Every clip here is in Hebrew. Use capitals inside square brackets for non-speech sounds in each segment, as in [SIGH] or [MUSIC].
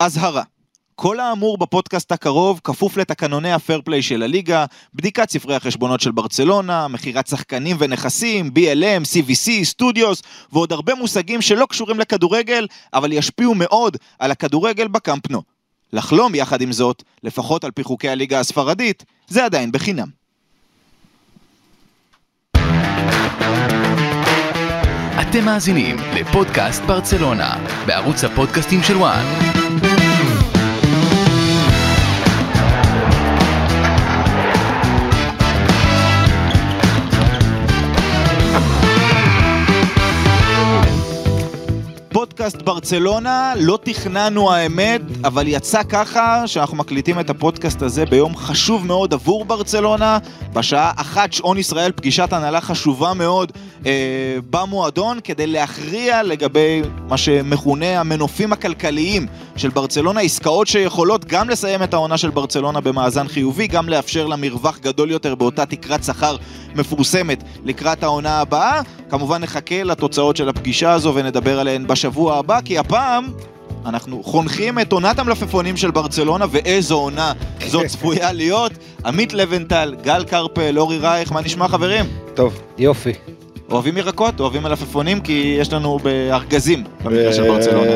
אזהרה. כל האמור בפודקאסט הקרוב כפוף לתקנוני הפייר פליי של הליגה, בדיקת ספרי החשבונות של ברצלונה, מכירת שחקנים ונכסים, BLM, CVC, סטודיוס, ועוד הרבה מושגים שלא קשורים לכדורגל, אבל ישפיעו מאוד על הכדורגל בקמפנו. לחלום יחד עם זאת, לפחות על פי חוקי הליגה הספרדית, זה עדיין בחינם. אתם מאזינים לפודקאסט ברצלונה, בערוץ הפודקאסטים של וואן. Thank you. פודקאסט ברצלונה, לא תכננו האמת, אבל יצא ככה שאנחנו מקליטים את הפודקאסט הזה ביום חשוב מאוד עבור ברצלונה, בשעה אחת שעון ישראל, פגישת הנהלה חשובה מאוד אה, במועדון, כדי להכריע לגבי מה שמכונה המנופים הכלכליים של ברצלונה, עסקאות שיכולות גם לסיים את העונה של ברצלונה במאזן חיובי, גם לאפשר לה מרווח גדול יותר באותה תקרת שכר מפורסמת לקראת העונה הבאה. כמובן נחכה לתוצאות של הפגישה הזו ונדבר עליהן בשבוע הבא, כי הפעם אנחנו חונכים את עונת המלפפונים של ברצלונה, ואיזו עונה זאת [LAUGHS] צפויה להיות. עמית לבנטל, גל קרפל, אורי רייך, מה נשמע חברים? טוב, יופי. אוהבים ירקות? אוהבים מלפפונים? כי יש לנו בארגזים במקרה של ברצלונה.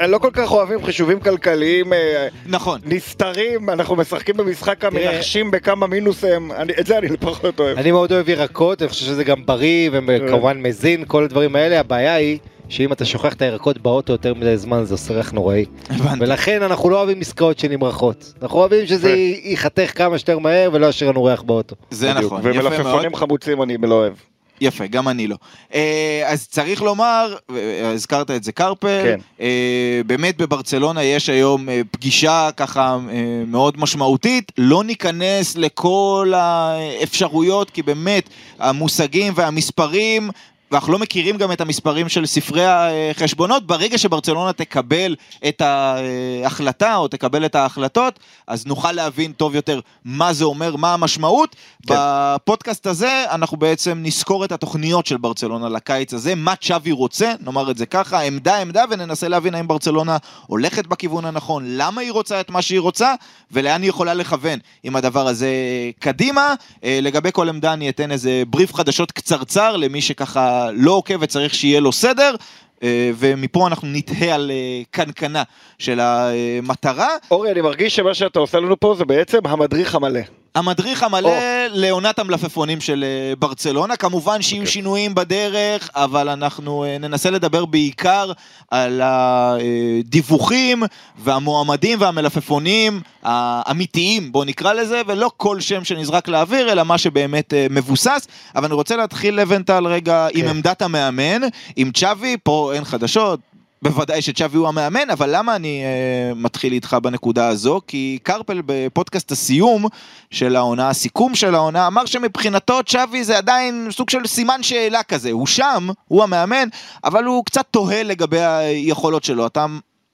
אה, לא כל כך אוהבים חישובים כלכליים אה, נכון. נסתרים, אנחנו משחקים במשחק המנחשים בכמה מינוסים, אני- את זה אני פחות אוהב. אני מאוד אוהב ירקות, אני חושב שזה גם בריא וכמובן מזין, כל הדברים האלה. הבעיה היא שאם אתה שוכח את הירקות באוטו יותר מדי זמן זה עושה ריח נוראי. הבנתי. ולכן אנחנו לא אוהבים עסקאות שנמרחות. אנחנו אוהבים שזה י- ייחתך כמה שיותר מהר ולא ישאיר לנו ריח באוטו. זה בדיוק. נכון, יפה מאוד. ומלפפונים חמוצים אני לא אוהב. יפה, גם אני לא. אה, אז צריך לומר, אה, הזכרת את זה קרפל, כן. אה, באמת בברצלונה יש היום אה, פגישה ככה אה, מאוד משמעותית, לא ניכנס לכל האפשרויות, כי באמת המושגים והמספרים... ואנחנו לא מכירים גם את המספרים של ספרי החשבונות, ברגע שברצלונה תקבל את ההחלטה או תקבל את ההחלטות, אז נוכל להבין טוב יותר מה זה אומר, מה המשמעות. כן. בפודקאסט הזה אנחנו בעצם נסקור את התוכניות של ברצלונה לקיץ הזה, מה צ'אבי רוצה, נאמר את זה ככה, עמדה עמדה, וננסה להבין האם ברצלונה הולכת בכיוון הנכון, למה היא רוצה את מה שהיא רוצה, ולאן היא יכולה לכוון עם הדבר הזה קדימה. אה, לגבי כל עמדה אני אתן איזה בריף חדשות קצרצר למי שככה לא עוקב וצריך שיהיה לו סדר. אה, ומפה אנחנו נתהה על אה, קנקנה של המטרה. אורי, אני מרגיש שמה שאתה עושה לנו פה זה בעצם המדריך המלא. המדריך המלא או. לעונת המלפפונים של אה, ברצלונה, כמובן שיהיו אוקיי. שינויים בדרך, אבל אנחנו אה, ננסה לדבר בעיקר על הדיווחים והמועמדים והמלפפונים האמיתיים, בואו נקרא לזה, ולא כל שם שנזרק לאוויר, אלא מה שבאמת אה, מבוסס. אבל אני רוצה להתחיל לבנטל רגע עם כן. עמדת המאמן, עם צ'אבי, פה אין חדשות. בוודאי שצ'אבי הוא המאמן, אבל למה אני אה, מתחיל איתך בנקודה הזו? כי קרפל בפודקאסט הסיום של העונה, הסיכום של העונה, אמר שמבחינתו צ'אבי זה עדיין סוג של סימן שאלה כזה. הוא שם, הוא המאמן, אבל הוא קצת תוהה לגבי היכולות שלו. אתה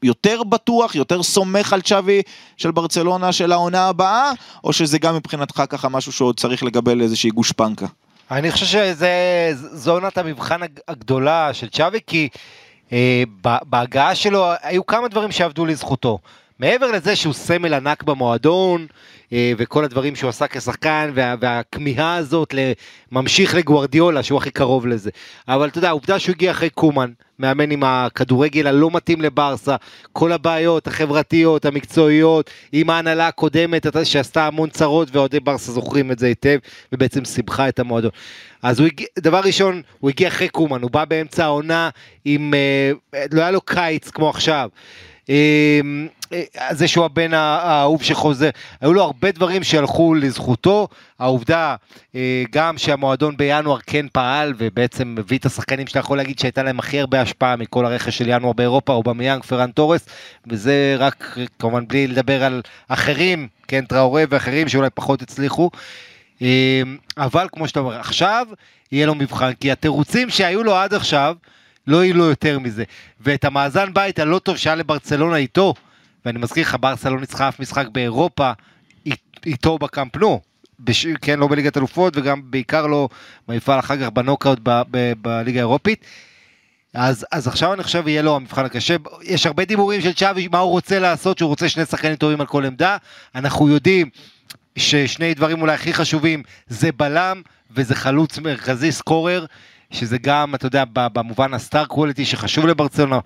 יותר בטוח, יותר סומך על צ'אבי של ברצלונה של העונה הבאה, או שזה גם מבחינתך ככה משהו שעוד צריך לקבל איזושהי גושפנקה? אני חושב שזו עונת המבחן הג- הגדולה של צ'אבי, כי בהגעה שלו היו כמה דברים שעבדו לזכותו. מעבר לזה שהוא סמל ענק במועדון, אה, וכל הדברים שהוא עשה כשחקן, וה, והכמיהה הזאת ממשיך לגוארדיולה, שהוא הכי קרוב לזה. אבל אתה יודע, העובדה שהוא הגיע אחרי קומן, מאמן עם הכדורגל הלא מתאים לברסה, כל הבעיות החברתיות, המקצועיות, עם ההנהלה הקודמת שעשתה המון צרות, ואוהדי ברסה זוכרים את זה היטב, ובעצם סיבכה את המועדון. אז הוא הגיע, דבר ראשון, הוא הגיע אחרי קומן, הוא בא באמצע העונה עם, אה, לא היה לו קיץ כמו עכשיו. אה, אה, זה שהוא הבן הא- האהוב שחוזר, היו לו הרבה דברים שהלכו לזכותו, העובדה אה, גם שהמועדון בינואר כן פעל ובעצם הביא את השחקנים שאתה יכול להגיד שהייתה להם הכי הרבה השפעה מכל הרכש של ינואר באירופה, אובמיאנג, פרן תורס, וזה רק כמובן בלי לדבר על אחרים, כן, טראורי ואחרים שאולי פחות הצליחו. אה, אבל כמו שאתה אומר, עכשיו יהיה לו מבחן, כי התירוצים שהיו לו עד עכשיו, לא יהיו לו יותר מזה. ואת המאזן בית הלא טוב שהיה לברצלונה איתו, ואני מזכיר לך, ברסה לא ניצחה אף משחק באירופה אית- איתו בקאמפ נו. בש... כן, לא בליגת אלופות וגם בעיקר לא במפעל אחר כך בנוקאוט ב... ב... בליגה האירופית. אז, אז עכשיו אני חושב יהיה לו המבחן הקשה. יש הרבה דיבורים של צ'אבי, מה הוא רוצה לעשות, שהוא רוצה שני שחקנים טובים על כל עמדה. אנחנו יודעים ששני דברים אולי הכי חשובים זה בלם וזה חלוץ מרכזי סקורר. שזה גם, אתה יודע, במובן הסטאר קווליטי שחשוב לברצלונה.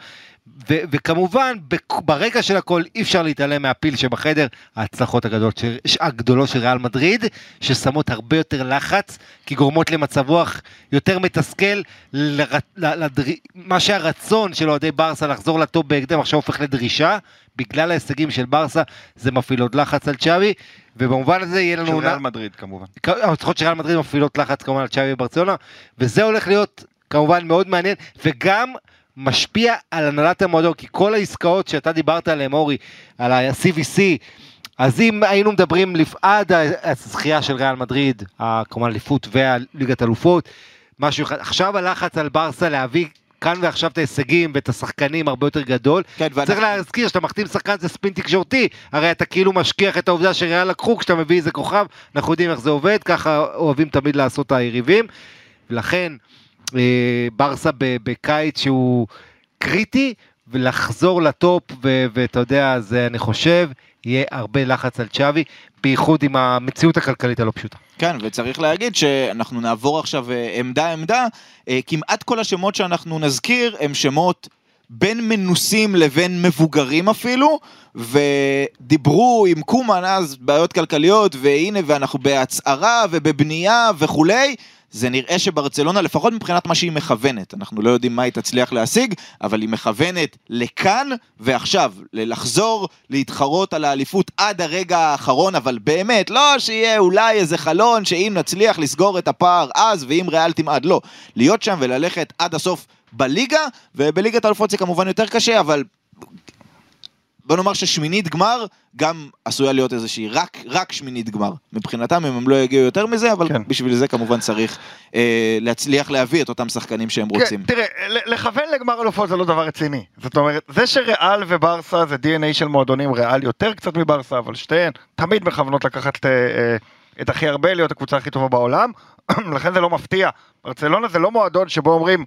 ו- וכמובן, ברקע של הכל אי אפשר להתעלם מהפיל שבחדר, ההצלחות הגדולות של, הגדולות של ריאל מדריד, ששמות הרבה יותר לחץ, כי גורמות למצב רוח יותר מתסכל, לר, לדר, מה שהרצון של אוהדי ברסה לחזור לטופ בהקדם עכשיו הופך לדרישה, בגלל ההישגים של ברסה זה מפעיל עוד לחץ על צ'אבי, ובמובן הזה יהיה לנו... של ריאל מדריד כמובן. ההצלחות של ריאל מדריד מפעילות לחץ כמובן על צ'אבי וברצלונה, וזה הולך להיות כמובן מאוד מעניין, וגם משפיע על הנהלת המועדון, כי כל העסקאות שאתה דיברת עליהן, אורי, על ה-CVC, אז אם היינו מדברים עד הזכייה של ריאל מדריד, כמובן אליפות והליגת אלופות, משהו אחד, עכשיו הלחץ על ברסה להביא כאן ועכשיו את ההישגים ואת השחקנים הרבה יותר גדול. כן, ואנחנו... צריך להזכיר שאתה מחתים שחקן זה ספין תקשורתי, הרי אתה כאילו משכיח את העובדה שריאל לקחו כשאתה מביא איזה כוכב, אנחנו יודעים איך זה עובד, ככה אוהבים תמיד לעשות היריבים, ולכן אה, ברסה בקיץ שהוא קריטי, ולחזור לטופ, ואתה יודע, זה אני חושב, יהיה הרבה לחץ על צ'אבי, בייחוד עם המציאות הכלכלית הלא פשוטה. כן, וצריך להגיד שאנחנו נעבור עכשיו אה, עמדה עמדה, אה, כמעט כל השמות שאנחנו נזכיר הם שמות בין מנוסים לבין מבוגרים אפילו, ודיברו עם קומן אז בעיות כלכליות, והנה ואנחנו בהצהרה ובבנייה וכולי. זה נראה שברצלונה, לפחות מבחינת מה שהיא מכוונת, אנחנו לא יודעים מה היא תצליח להשיג, אבל היא מכוונת לכאן ועכשיו, לחזור, להתחרות על האליפות עד הרגע האחרון, אבל באמת, לא שיהיה אולי איזה חלון שאם נצליח לסגור את הפער אז, ואם ריאל תמעד, לא. להיות שם וללכת עד הסוף בליגה, ובליגת האלופות זה כמובן יותר קשה, אבל בוא נאמר ששמינית גמר גם עשויה להיות איזושהי רק, רק שמינית גמר. מבחינתם אם הם לא יגיעו יותר מזה, אבל כן. בשביל זה כמובן צריך אה, להצליח להביא את אותם שחקנים שהם כן, רוצים. תראה, לכוון לגמר אלופות זה לא דבר רציני. זאת אומרת, זה שריאל וברסה זה DNA של מועדונים, ריאל יותר קצת מברסה, אבל שתיהן תמיד מכוונות לקחת אה, אה, את הכי הרבה, להיות הקבוצה הכי טובה בעולם, [CLEARS THROAT] לכן זה לא מפתיע. ברצלונה זה לא מועדון שבו אומרים...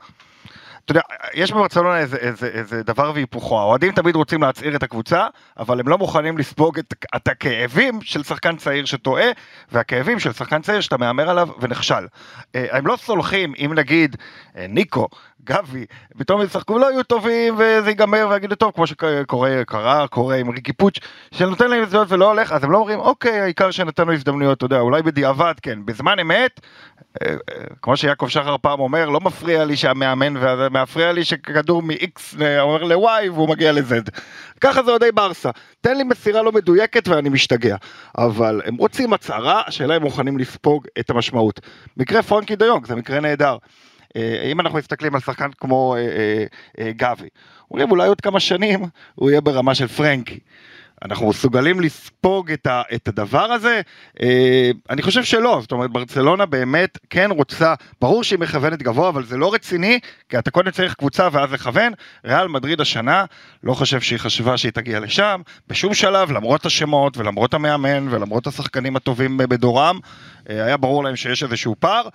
אתה יודע, יש בברצלונה איזה, איזה, איזה דבר והיפוכו, האוהדים תמיד רוצים להצעיר את הקבוצה, אבל הם לא מוכנים לספוג את, את הכאבים של שחקן צעיר שטועה, והכאבים של שחקן צעיר שאתה מהמר עליו ונכשל. אה, הם לא סולחים אם נגיד אה, ניקו גבי, פתאום ישחקו לא יהיו טובים וזה ייגמר ויגידו טוב כמו שקורה, קרה, קורה עם ריקי פוץ' שנותן להם הזדמנויות ולא הולך אז הם לא אומרים אוקיי העיקר שנתנו הזדמנויות אתה יודע אולי בדיעבד כן בזמן אמת אה, אה, כמו שיעקב שחר פעם אומר לא מפריע לי שהמאמן ומפריע לי שכדור מ-X אומר ל-Y והוא מגיע ל-Z ככה זה אוהדי ברסה. תן לי מסירה לא מדויקת ואני משתגע. אבל הם רוצים הצהרה השאלה אם מוכנים לספוג את המשמעות. מקרה פרנקי דיונג זה מקרה נהדר. אה, אם אנחנו מסתכלים על שחקן כמו אה, אה, גבי, אומרים אולי עוד כמה שנים הוא יהיה ברמה של פרנקי. אנחנו מסוגלים לספוג את, ה, את הדבר הזה? אה, אני חושב שלא, זאת אומרת ברצלונה באמת כן רוצה, ברור שהיא מכוונת גבוה, אבל זה לא רציני, כי אתה קודם צריך קבוצה ואז לכוון. ריאל מדריד השנה, לא חושב שהיא חשבה שהיא תגיע לשם, בשום שלב, למרות השמות ולמרות המאמן ולמרות השחקנים הטובים בדורם, אה, היה ברור להם שיש איזשהו פער.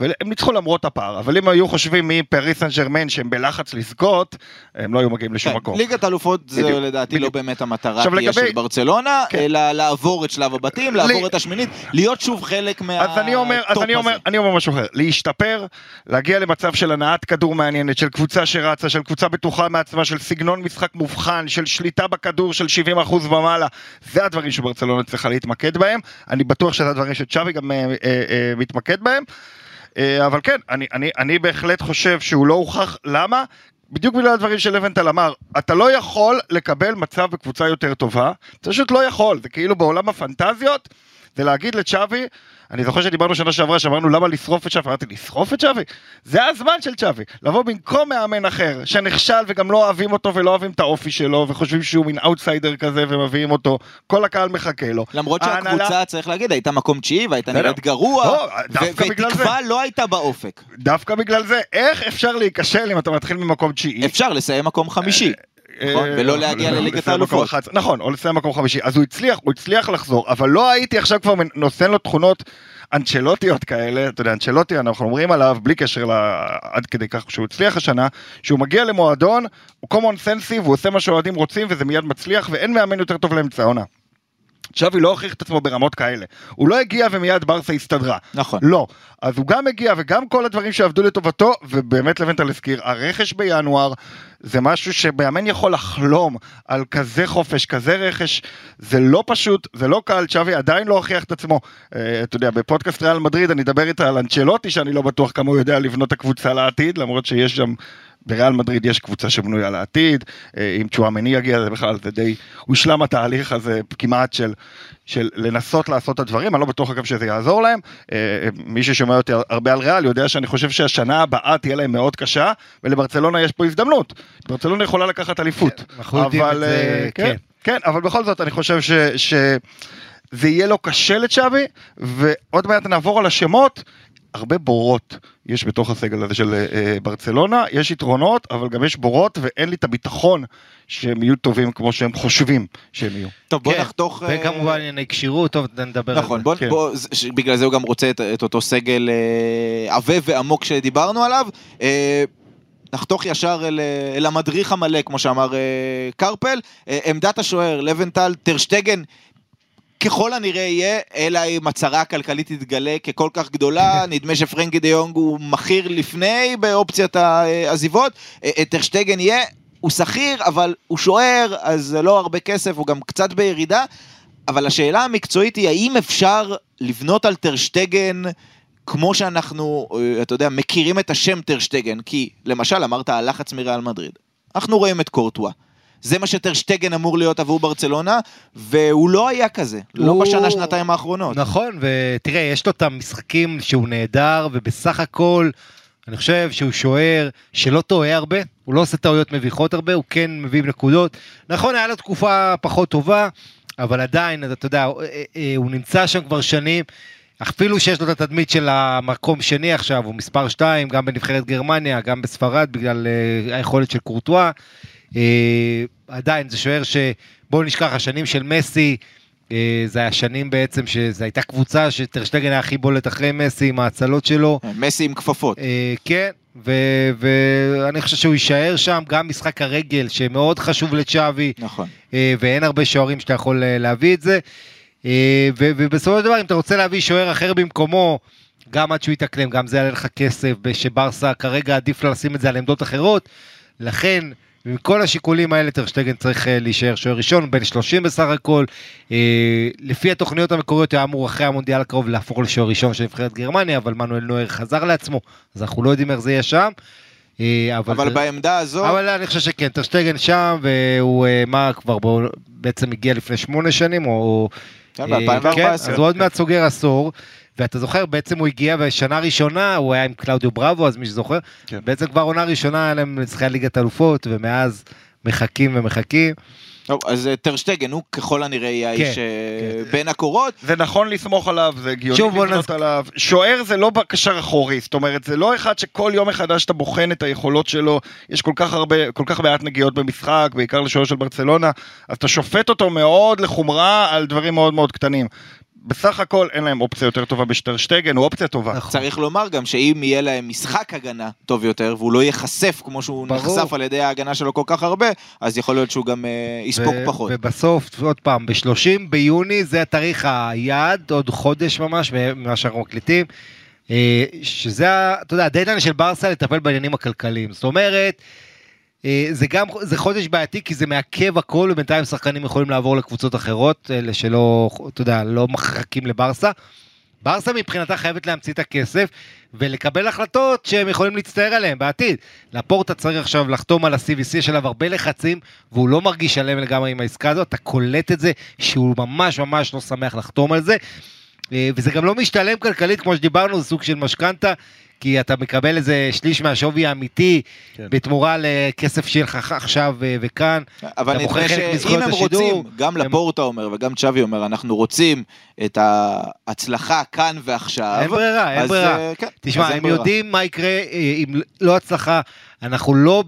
והם ניצחו למרות הפער, אבל אם היו חושבים מפריס סן ג'רמן שהם בלחץ לזכות, הם לא היו מגיעים לשום כן, מקום. ליגת אלופות זה לדעתי לא באמת המטרה תהיה של ברצלונה, כן. אלא לעבור את שלב הבתים, לעבור את השמינית, להיות שוב חלק מהטופ הזה. אז אני אומר, אז אני אומר, אני אומר משהו אחר, להשתפר, להגיע למצב של הנעת כדור מעניינת, של קבוצה שרצה, של קבוצה בטוחה מעצמה, של סגנון משחק מובחן, של שליטה בכדור של 70% ומעלה, זה הדברים שברצלונה צריכה להתמקד בהם, אני בטוח שזה הדברים שצ'אבי גם אה, אה, אה, מתמקד בהם. אה, אבל כן, אני, אני, אני בהחלט חושב שהוא לא הוכח, למה? בדיוק בגלל הדברים של לבנטל אמר, אתה לא יכול לקבל מצב בקבוצה יותר טובה, אתה פשוט לא יכול, זה כאילו בעולם הפנטזיות, זה להגיד לצ'אבי, אני זוכר שדיברנו שנה שעברה, שאמרנו למה לשרוף את צ'אבי, אמרתי לשרוף את צ'אבי? זה הזמן של צ'אבי, לבוא במקום מאמן אחר, שנכשל וגם לא אוהבים אותו ולא אוהבים את האופי שלו, וחושבים שהוא מין אאוטסיידר כזה ומביאים אותו, כל הקהל מחכה לו. למרות שהקבוצה, צריך להגיד, הייתה מקום תשיעי והייתה נראית גרוע, לא, ותקווה לא הייתה באופק. דווקא בגלל זה, איך אפשר להיכשל אם אתה מתחיל ממקום תשיעי? אפשר לסיים מקום חמישי. נכון, אה, ולא להגיע לליגת האלופות. 11, נכון, או לסיים מקום חמישי, אז הוא הצליח, הוא הצליח לחזור, אבל לא הייתי עכשיו כבר נותן לו תכונות אנצ'לוטיות כאלה, אתה יודע, אנצ'לוטי, אנחנו אומרים עליו, בלי קשר. עד כדי כך שהוא הצליח השנה, שהוא מגיע למועדון, הוא common sense והוא עושה מה שאוהדים רוצים וזה מיד מצליח, ואין מאמן יותר טוב לאמצע העונה. שווי לא הוכיח את עצמו ברמות כאלה. הוא לא הגיע ומיד ברסה הסתדרה. נכון. לא. אז הוא גם הגיע וגם כל הדברים שעבדו לטובתו, ובאמת לבנטל הזכיר, הרכש בינואר זה משהו שמאמן יכול לחלום על כזה חופש, כזה רכש, זה לא פשוט, זה לא קל, שווי עדיין לא הוכיח את עצמו. אה, אתה יודע, בפודקאסט ריאל מדריד אני אדבר איתה על אנצ'לוטי, שאני לא בטוח כמה הוא יודע לבנות את הקבוצה לעתיד, למרות שיש שם... בריאל מדריד יש קבוצה שבנויה לעתיד, אה, אם צ'ואמני יגיע זה בכלל זה די הושלם התהליך הזה כמעט של, של לנסות לעשות את הדברים, אני לא בטוח אגב שזה יעזור להם, אה, אה, מי ששומע אותי הרבה על ריאל יודע שאני חושב שהשנה הבאה תהיה להם מאוד קשה, ולברצלונה יש פה הזדמנות, ברצלונה יכולה לקחת אליפות, אנחנו יודעים את זה, כן. כן, כן, אבל בכל זאת אני חושב ש... ש... זה יהיה לו קשה לצ'אבי, ועוד מעט נעבור על השמות, הרבה בורות יש בתוך הסגל הזה של אה, ברצלונה, יש יתרונות, אבל גם יש בורות, ואין לי את הביטחון שהם יהיו טובים כמו שהם חושבים שהם יהיו. טוב, בוא כן, נחתוך... אה, וכמובן ענייני כשירות, טוב, נדבר על נכון, זה. בוא, כן. בוא, ש- בגלל זה הוא גם רוצה את, את אותו סגל אה, עבה ועמוק שדיברנו עליו. אה, נחתוך ישר אל, אה, אל המדריך המלא, כמו שאמר אה, קרפל. אה, עמדת השוער, לבנטל, טרשטגן, ככל הנראה יהיה, אלא אם הצהרה הכלכלית תתגלה ככל כך גדולה, [LAUGHS] נדמה שפרנקי דה יונג הוא מכיר לפני באופציית העזיבות, אה, אה, טרשטגן יהיה, הוא שכיר, אבל הוא שוער, אז זה לא הרבה כסף, הוא גם קצת בירידה. אבל השאלה המקצועית היא, האם אפשר לבנות על טרשטגן כמו שאנחנו, אה, אתה יודע, מכירים את השם טרשטגן? כי, למשל, אמרת הלחץ מריאל מדריד. אנחנו רואים את קורטואה. זה מה שטרשטגן אמור להיות עבור ברצלונה, והוא לא היה כזה. לא הוא- בשנה, שנתיים האחרונות. נכון, ותראה, יש לו את המשחקים שהוא נהדר, ובסך הכל, אני חושב שהוא שוער שלא טועה הרבה, הוא לא עושה טעויות מביכות הרבה, הוא כן מביא נקודות. נכון, היה לו תקופה פחות טובה, אבל עדיין, אתה יודע, הוא- אה, אה, הוא נמצא שם כבר שנים. אפילו שיש לו את התדמית של המקום שני עכשיו, הוא מספר 2, גם בנבחרת גרמניה, גם בספרד, בגלל אה, היכולת של קורטואה. אה, עדיין, זה שוער שבואו נשכח, השנים של מסי, אה, זה היה שנים בעצם שזו הייתה קבוצה שטרשטגן היה הכי בולט אחרי מסי עם ההצלות שלו. מסי עם כפפות. אה, כן, ו- ואני חושב שהוא יישאר שם, גם משחק הרגל שמאוד חשוב לצ'אבי, נכון. אה, ואין הרבה שוערים שאתה יכול אה, להביא את זה. אה, ו- ובסופו של דבר, אם אתה רוצה להביא שוער אחר במקומו, גם עד שהוא יתאקלם, גם זה יעלה לך כסף, שברסה כרגע עדיף לה לשים את זה על עמדות אחרות. לכן, מכל השיקולים האלה, טרשטגן צריך אה, להישאר שוער ראשון, בן 30 בסך הכל. אה, לפי התוכניות המקוריות, היה אמור אחרי המונדיאל הקרוב להפוך לשוער ראשון של נבחרת גרמניה, אבל מנואל נויר חזר לעצמו, אז אנחנו לא יודעים איך זה יהיה שם. אה, אבל בעמדה הזו, אבל אני חושב שכן, טרשטגן שם, והוא מה כבר בו, בעצם הגיע לפני שמונה שנים, או... כן, אה, ב-2014. כן, אז הוא עוד מעט סוגר עשור. ואתה זוכר, בעצם הוא הגיע בשנה ראשונה, הוא היה עם קלאודיו בראבו, אז מי שזוכר, כן. בעצם כבר עונה ראשונה היה להם לשחק ליגת אלופות, ומאז מחכים ומחכים. טוב, אז אה, טרשטגן הוא ככל הנראה יהיה האיש כן, אה, בין הקורות. זה נכון לסמוך עליו, זה הגיוני לבנות נז- עליו. שוער זה לא קשר אחורי, זאת אומרת, זה לא אחד שכל יום מחדש אתה בוחן את היכולות שלו, יש כל כך הרבה, כל כך מעט נגיעות במשחק, בעיקר לשוער של ברצלונה, אז אתה שופט אותו מאוד לחומרה על דברים מאוד מאוד קטנים. בסך הכל אין להם אופציה יותר טובה בשטרשטגן, הוא אופציה טובה. נכון. צריך לומר גם שאם יהיה להם משחק הגנה טוב יותר, והוא לא ייחשף כמו שהוא ברור. נחשף על ידי ההגנה שלו כל כך הרבה, אז יכול להיות שהוא גם אה, יספוג ו- פחות. ובסוף, עוד פעם, ב-30 ביוני זה התאריך היעד, עוד חודש ממש, ממה שאנחנו מקליטים, אה, שזה, אתה יודע, הדדליין של ברסה לטפל בעניינים הכלכליים. זאת אומרת, זה גם, זה חודש בעייתי כי זה מעכב הכל ובינתיים שחקנים יכולים לעבור לקבוצות אחרות, אלה שלא, אתה יודע, לא מחכים לברסה. ברסה מבחינתה חייבת להמציא את הכסף ולקבל החלטות שהם יכולים להצטער עליהן בעתיד. לפורטה צריך עכשיו לחתום על ה-CVC, יש עליו הרבה לחצים והוא לא מרגיש שלם לגמרי עם העסקה הזאת, אתה קולט את זה שהוא ממש ממש לא שמח לחתום על זה. אה, וזה גם לא משתלם כלכלית כמו שדיברנו, זה סוג של משכנתה. כי אתה מקבל איזה שליש מהשווי האמיתי כן. בתמורה לכסף שיהיה לך עכשיו אה, וכאן. אבל נדמה חלק שאם הם השידור, רוצים, גם הם- לפורטה אומר וגם צ'אבי אומר, אנחנו רוצים את ההצלחה כאן ועכשיו. אין ברירה, אין ברירה. אה, כן, תשמע, הם ברירה. יודעים מה יקרה אה, אם לא הצלחה, אנחנו לא...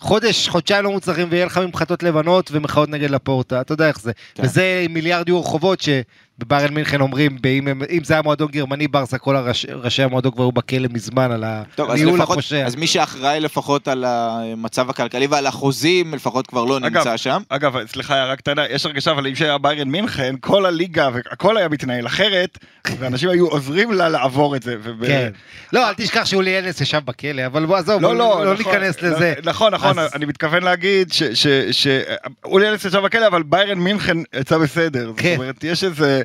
חודש, חודשיים לא מוצלחים ויהיה לך ממחטות לבנות ומחאות נגד לפורטה, אתה יודע איך זה. כן. וזה מיליארד יורו חובות שבביירן מינכן אומרים, אם, הם- אם זה היה מועדון גרמני ברסה, כל הראש, ראשי המועדון כבר היו בכלא מזמן על הניהול הפושע. אז מי שאחראי לפחות על המצב הכלכלי ועל החוזים, לפחות כבר לא אגב, נמצא שם. אגב, סליחה, הערה קטנה, יש הרגשה, אבל אם שהיה ביירן מינכן, כל הליגה והכל היה מתנהל אחרת, ואנשים היו עוזרים לה לעבור את זה. וב- כן. לא, אל תשכח שאולי אנס ישב בכלא, אבל בוא, עזוב, לא, בוא לא, לא נכון, ניכנס לזה. נכון, נכון, אז- אני מתכוון להגיד שאולי אלס ישב בכלא, אבל ביירן מינכן יצא בסדר. כן. זאת אומרת, יש איזה...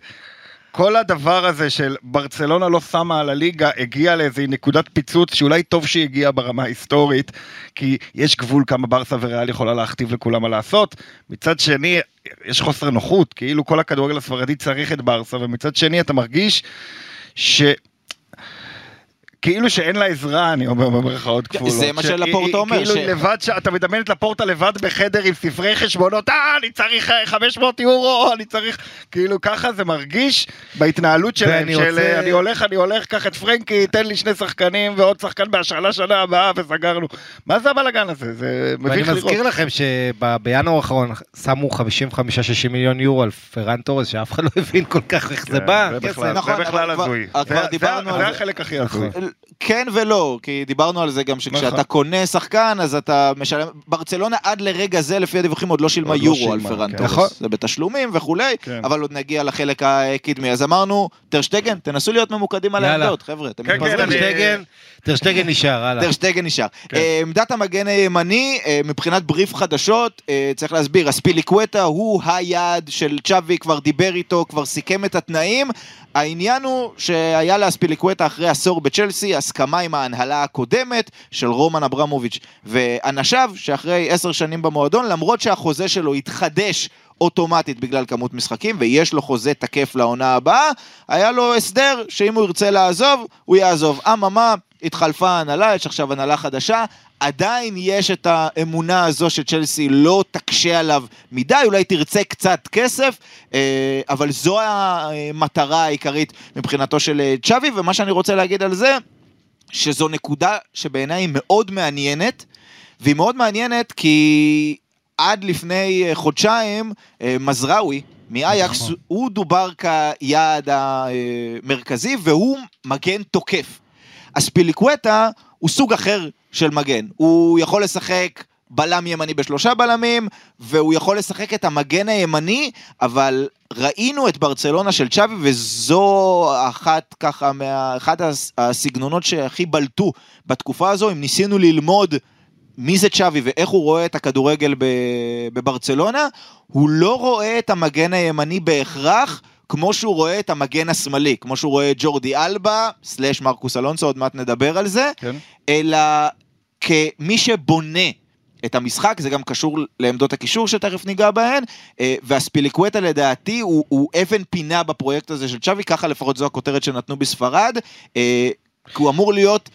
כל הדבר הזה של ברצלונה לא שמה על הליגה הגיע לאיזו נקודת פיצוץ שאולי טוב שהיא הגיעה ברמה ההיסטורית כי יש גבול כמה ברסה וריאל יכולה להכתיב לכולם מה לעשות. מצד שני יש חוסר נוחות כאילו כל הכדורגל הספרדי צריך את ברסה ומצד שני אתה מרגיש ש... כאילו שאין לה עזרה, אני אומר במרכאות כפולות. זה מה שלפורטה אומר, כאילו לבד, ש- אתה מדמיין את לפורטה לבד בחדר עם ספרי חשבונות, אה, אני צריך אה, 500 יורו, אני צריך... כאילו ככה זה מרגיש בהתנהלות שלהם, ואני של רוצה- אה, אני הולך, אני הולך, קח את פרנקי, תן לי שני שחקנים ועוד שחקן בהשאלה שנה הבאה וסגרנו. מה זה הבלאגן הזה? זה ואני מביך לראות. מזכיר לכם שבינואר האחרון שמו 55-60 מיליון יורו על פרן תורס, שאף אחד לא הבין כל כך איך זה כן, בא. זה. בכלל- נכון, הזוי. זה-. החלק הכי הזוי. כן ולא, כי דיברנו על זה גם שכשאתה נכון. קונה שחקן אז אתה משלם, ברצלונה עד לרגע זה לפי הדיווחים עוד לא שילמה עוד לא יורו על שילמה, פרן כן. תורס, נכון. זה בתשלומים וכולי, כן. אבל עוד נגיע לחלק הקדמי, אז אמרנו, טרשטגן, תנסו להיות ממוקדים על. העמדות, חבר'ה, אתם כן, כן, מתפזרים. אני- טרשטגן, טרשטגן נשאר, הלאה. טרשטגן נשאר. כן. אה, עמדת המגן הימני, אה, מבחינת בריף חדשות, אה, צריך להסביר, אספיליקווטה הוא היעד של צ'אבי, כבר דיבר איתו, כבר סיכם את התנאים. העניין הוא שהיה לאספיליקווטה אחרי עשור בצ'לסי, הסכמה עם ההנהלה הקודמת של רומן אברמוביץ' ואנשיו, שאחרי עשר שנים במועדון, למרות שהחוזה שלו התחדש אוטומטית בגלל כמות משחקים, ויש לו חוזה תקף לעונה הבאה, היה לו הסדר שאם הוא ירצה לעזוב, הוא יעזוב. אממה, התחלפה ההנהלה, יש עכשיו הנהלה חדשה, עדיין יש את האמונה הזו שצ'לסי לא תקשה עליו מדי, אולי תרצה קצת כסף, אה, אבל זו המטרה העיקרית מבחינתו של אה, צ'אבי, ומה שאני רוצה להגיד על זה, שזו נקודה שבעיניי היא מאוד מעניינת, והיא מאוד מעניינת כי עד לפני אה, חודשיים, מזראוי מאייקס, נכון. הוא דובר כיעד המרכזי, והוא מגן תוקף. אספיליקווטה הוא סוג אחר של מגן. הוא יכול לשחק בלם ימני בשלושה בלמים, והוא יכול לשחק את המגן הימני, אבל ראינו את ברצלונה של צ'אבי, וזו אחת ככה, מה, הס- הסגנונות שהכי בלטו בתקופה הזו, אם ניסינו ללמוד מי זה צ'אבי ואיך הוא רואה את הכדורגל בברצלונה, הוא לא רואה את המגן הימני בהכרח כמו שהוא רואה את המגן השמאלי, כמו שהוא רואה את ג'ורדי אלבה, סלאש מרקוס אלונסו, עוד מעט נדבר על זה, כן. אלא כמי שבונה את המשחק, זה גם קשור לעמדות הקישור שתכף ניגע בהן, אה, והספיליקווטה לדעתי הוא, הוא אבן פינה בפרויקט הזה של צ'אבי, ככה לפחות זו הכותרת שנתנו בספרד, אה, כי הוא אמור להיות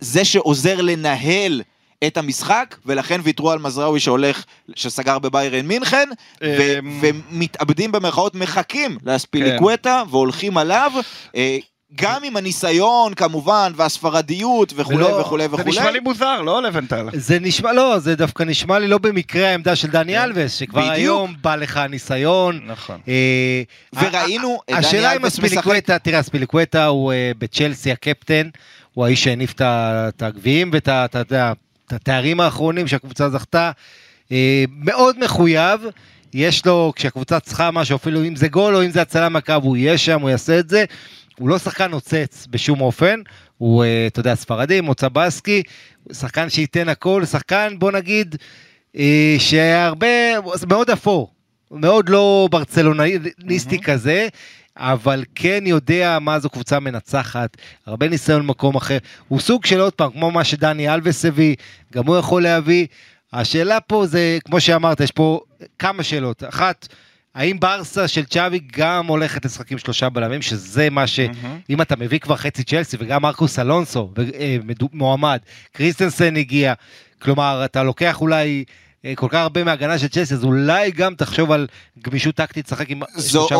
זה שעוזר לנהל את המשחק, ולכן ויתרו על מזראוי שהולך, שסגר בביירן מינכן, ו- אמ, ומתאבדים במרכאות, מחכים לאספיליקווטה והולכים עליו. אה, גם עם הניסיון כמובן והספרדיות וכולי ולא- וכולי זה וכולי. נשמע לי מוזר, לא לבנטל. זה נשמע, לא, זה דווקא נשמע לי לא במקרה העמדה של דני אלווס, שכבר בדיוק. היום בא לך הניסיון. נכון. אה, וראינו את דני השאלה אם אלבס משחק. הספיליקווטה, תראה, הספיליקווטה הוא אה, בצ'לסי הקפטן, הוא האיש שהניף את הגביעים ואת ה- אתה יודע, את התארים האחרונים שהקבוצה זכתה. אה, מאוד מחויב, יש לו, כשהקבוצה צריכה משהו, אפילו אם זה גול או אם זה הצלה מהקו, הוא יהיה שם, הוא יעשה את זה. הוא לא שחקן נוצץ בשום אופן, הוא, אה, אתה יודע, ספרדי, מוצא בסקי, שחקן שייתן הכל, שחקן, בוא נגיד, אה, שהרבה, מאוד אפור, מאוד לא ברצלוניסטי כזה, אבל כן יודע מה זו קבוצה מנצחת, הרבה ניסיון במקום אחר. הוא סוג של עוד פעם, כמו מה שדני אלווס הביא, גם הוא יכול להביא. השאלה פה זה, כמו שאמרת, יש פה כמה שאלות. אחת, האם ברסה של צ'אבי גם הולכת לשחק עם שלושה בלמים, שזה מה ש... אם אתה מביא כבר חצי צ'לסי וגם מרקוס אלונסו אה, מועמד, קריסטנסן הגיע, כלומר אתה לוקח אולי כל כך הרבה מהגנה של צ'לסי, אז אולי גם תחשוב על גמישות טקטית לשחק עם שלושה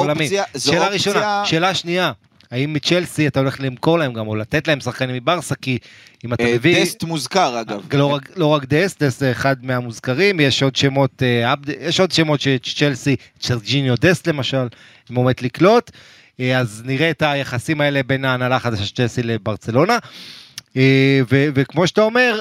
זו שאלה ראשונה, שאלה שנייה, האם מצ'לסי אתה הולך למכור להם גם, או לתת להם שחקנים מברסה, כי אם אתה אה, מביא... דסט מוזכר אגב. לא רק, לא רק דסט, דסט זה אחד מהמוזכרים, יש עוד שמות, אה, יש עוד שמות שצ'לסי, סרג'יניו דסט למשל, אם עומד לקלוט, אה, אז נראה את היחסים האלה בין ההנהלה החדשה של צ'לסי לברצלונה, אה, ו- וכמו שאתה אומר,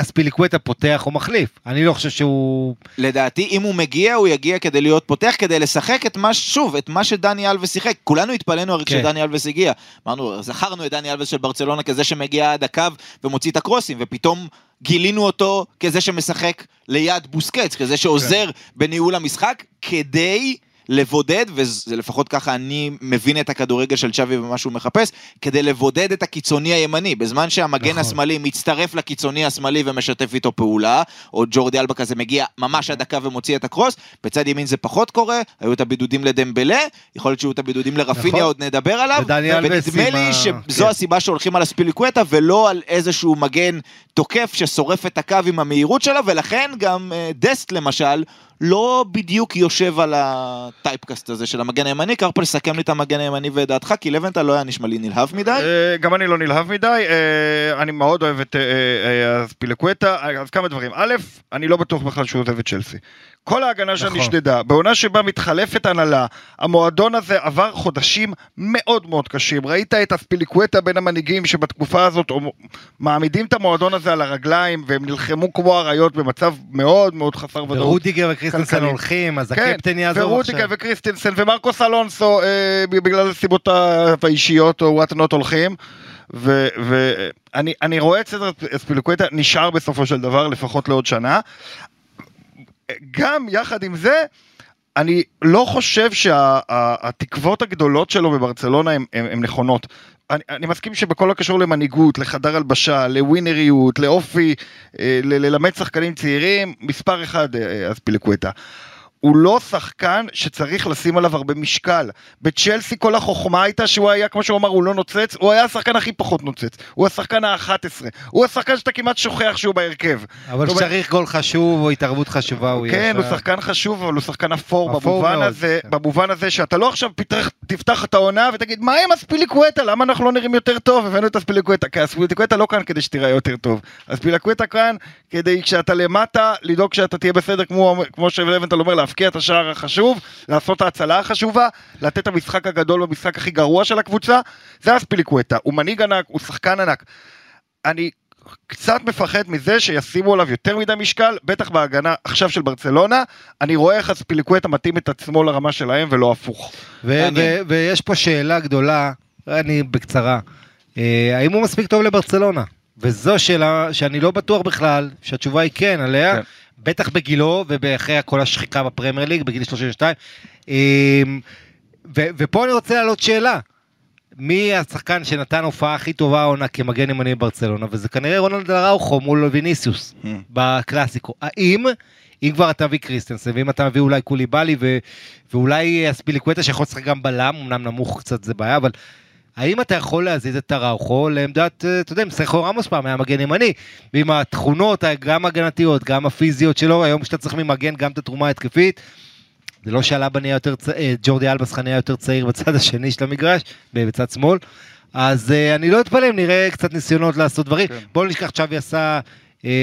אספיליקווטה פותח או מחליף, אני לא חושב שהוא... לדעתי, אם הוא מגיע, הוא יגיע כדי להיות פותח, כדי לשחק את מה, שוב, את מה שדני אלווס שיחק. כולנו התפלאנו הרי כן. כשדני אלווס הגיע. אמרנו, זכרנו את דני אלווס של ברצלונה כזה שמגיע עד הקו ומוציא את הקרוסים, ופתאום גילינו אותו כזה שמשחק ליד בוסקץ, כזה שעוזר כן. בניהול המשחק, כדי... לבודד, וזה לפחות ככה אני מבין את הכדורגל של צ'אבי ומה שהוא מחפש, כדי לבודד את הקיצוני הימני, בזמן שהמגן נכון. השמאלי מצטרף לקיצוני השמאלי ומשתף איתו פעולה, או ג'ורדי אלבה כזה מגיע ממש עד הקו ומוציא את הקרוס, בצד ימין זה פחות קורה, היו את הבידודים לדמבלה, יכול להיות שהיו את הבידודים לרפיניה, נכון. עוד נדבר עליו, ונדמה לי שזו כן. הסיבה שהולכים על הספיליקווטה ולא על איזשהו מגן תוקף ששורף את הקו עם המהירות שלו, ולכן גם אה, דסט למשל, לא בדיוק יושב על הטייפקאסט הזה של המגן הימני, קרפל סכם לי את המגן הימני ואת דעתך, כי לבנטל לא היה נשמע לי נלהב מדי. אה, גם אני לא נלהב מדי, אה, אני מאוד אוהב את ספילקווטה, אז כמה דברים. א', אני לא בטוח בכלל שהוא עוזב את צ'לסי. כל ההגנה שם נכון. נשדדה, בעונה שבה מתחלפת הנהלה, המועדון הזה עבר חודשים מאוד מאוד קשים. ראית את הספיליקווטה בין המנהיגים שבתקופה הזאת מעמידים את המועדון הזה על הרגליים, והם נלחמו כמו אריות במצב מאוד מאוד חסר ודאות. ורודיגר וקריסטנסן. הולכים, אז כן, הקפטן ורודיגר עכשיו. וקריסטנסן ומרקוס אלונסו אה, בגלל סיבותיו האישיות או whatnot הולכים. ואני אני רואה את סדר אספיליקווטה נשאר בסופו של דבר לפחות לעוד שנה. גם יחד עם זה, אני לא חושב שהתקוות הגדולות שלו בברצלונה הן נכונות. אני, אני מסכים שבכל הקשור למנהיגות, לחדר הלבשה, לווינריות, לאופי, אה, ל- ללמד שחקנים צעירים, מספר אחד אה, אספיליקווטה. הוא לא שחקן שצריך לשים עליו הרבה משקל. בצ'לסי כל החוכמה הייתה שהוא היה, כמו שהוא אמר, הוא לא נוצץ, הוא היה השחקן הכי פחות נוצץ. הוא השחקן ה-11. הוא השחקן שאתה כמעט שוכח שהוא בהרכב. אבל כשצריך גול חשוב או התערבות חשובה, הוא כן, הוא. שחקן חשוב, אבל הוא שחקן אפור, אפור במובן מאוד, הזה, כן. במובן הזה שאתה לא עכשיו פתח, תפתח את העונה ותגיד, מה עם אספיליקווטה? למה אנחנו לא נראים יותר טוב? הבאנו את אספיליקווטה, כי אספיליקווטה לא כאן כדי שתיראה יותר טוב. אספיליקווטה כאן כדי כשאתה למטה, לדאוג שאתה תהיה בסדר, כמו, כמו להבקיע את השער החשוב, לעשות את ההצלה החשובה, לתת את המשחק הגדול במשחק הכי גרוע של הקבוצה, זה אספיליקווטה. הוא מנהיג ענק, הוא שחקן ענק. אני קצת מפחד מזה שישימו עליו יותר מדי משקל, בטח בהגנה עכשיו של ברצלונה, אני רואה איך אספיליקווטה מתאים את עצמו לרמה שלהם ולא הפוך. ויש פה שאלה גדולה, אני בקצרה, אה, האם הוא מספיק טוב לברצלונה? וזו שאלה שאני לא בטוח בכלל שהתשובה היא כן עליה, כן. בטח בגילו ואחרי כל השחיקה בפרמייר ליג בגיל 32. אה, ו- ופה אני רוצה להעלות שאלה. מי השחקן שנתן הופעה הכי טובה העונה כמגן ימני בברצלונה וזה כנראה רונלד אראוכו מול ויניסיוס Hmm. בקלאסיקו. האם, אם כבר אתה מביא קריסטנסן ואם אתה מביא אולי קוליבאלי ו, ואולי אספיליקווטה שיכול לשחק גם בלם, אמנם נמוך קצת זה בעיה, אבל האם אתה יכול להזיז את אראוכו לעמדת, אה, אתה יודע, סרחו רמוס פעם היה מגן ימני, ועם התכונות גם ההגנתיות, גם הפיזיות שלו, היום שאתה צריך ממגן גם את התרומה ההתקפית. זה לא שאלבה נהיה יותר צעיר, ג'ורדי אלבס נהיה יותר צעיר בצד השני של המגרש, בצד שמאל. אז אני לא אתפלא אם נראה קצת ניסיונות לעשות דברים. כן. בואו נשכח צ'אבי עשה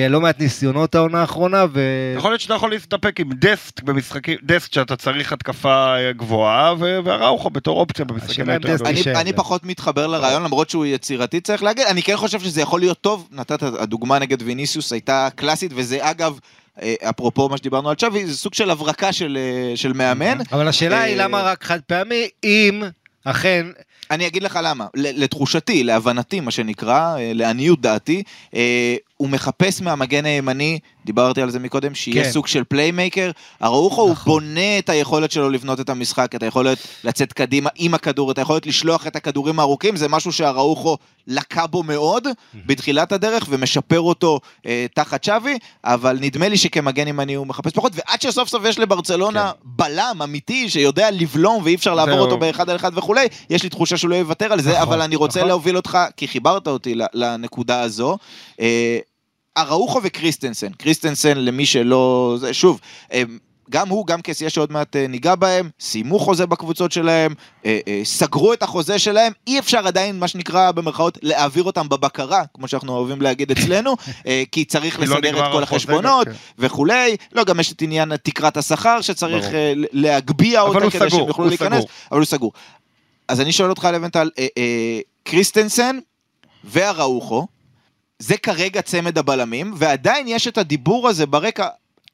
לא מעט ניסיונות העונה האחרונה, ו... יכול להיות שאתה יכול להסתפק עם דסק במשחקים, דסק שאתה צריך התקפה אה, גבוהה, ו- והראוכו בתור אופציה במשחקים היותר גדולים. אני, אני. פחות מתחבר לרעיון, למרות שהוא יצירתי צריך להגיד, אני כן חושב שזה יכול להיות טוב, נתת, הדוגמה נגד ויניסיוס הייתה קלאסית, וזה אגב, אה, אפרופו מה שדיברנו על צ'אבי, זה סוג של הברקה של, אה, של מאמן. אבל השאלה היא אה, למה רק חד פעמי, אם אכן, אני אגיד לך למה, לתחושתי, להבנתי, מה שנקרא, אה, לעניות דעתי, אה, הוא מחפש מהמגן הימני, דיברתי על זה מקודם, שיהיה כן. סוג של playmaker. אראוחו הוא נכון. בונה את היכולת שלו לבנות את המשחק, את היכולת לצאת קדימה עם הכדור, את היכולת לשלוח את הכדורים הארוכים, זה משהו שאראוחו לקה בו מאוד בתחילת הדרך ומשפר אותו אה, תחת צ'אבי, אבל נדמה לי שכמגן ימני הוא מחפש פחות, ועד שסוף סוף יש לברצלונה בלם אמיתי שיודע לבלום ואי אפשר לעבור. אותו באחד על אחד וכולי, יש לי תחושה שהוא לא יוותר על זה, נכון, אבל אני רוצה נכון. להוביל אותך, כי חיברת אותי לנקודה הזו. אה, אראוחו וקריסטנסן, קריסטנסן למי שלא, זה, שוב, אה, גם הוא, גם קסיה שעוד מעט אה, ניגע בהם, סיימו חוזה בקבוצות שלהם, אה, אה, סגרו את החוזה שלהם, אי אפשר עדיין, מה שנקרא במרכאות, להעביר אותם בבקרה, כמו שאנחנו אוהבים להגיד אצלנו, [LAUGHS] אה, כי צריך לא לסדר נגמר את כל החשבונות כן. וכולי. לא, גם יש את עניין תקרת השכר שצריך להגביה אותה כדי סגור, שהם יוכלו להיכנס, סגור. אבל הוא סגור. אז אני שואל אותך, לבנטל, קריסטנסן ואראוכו, זה כרגע צמד הבלמים, ועדיין יש את הדיבור הזה ברקע,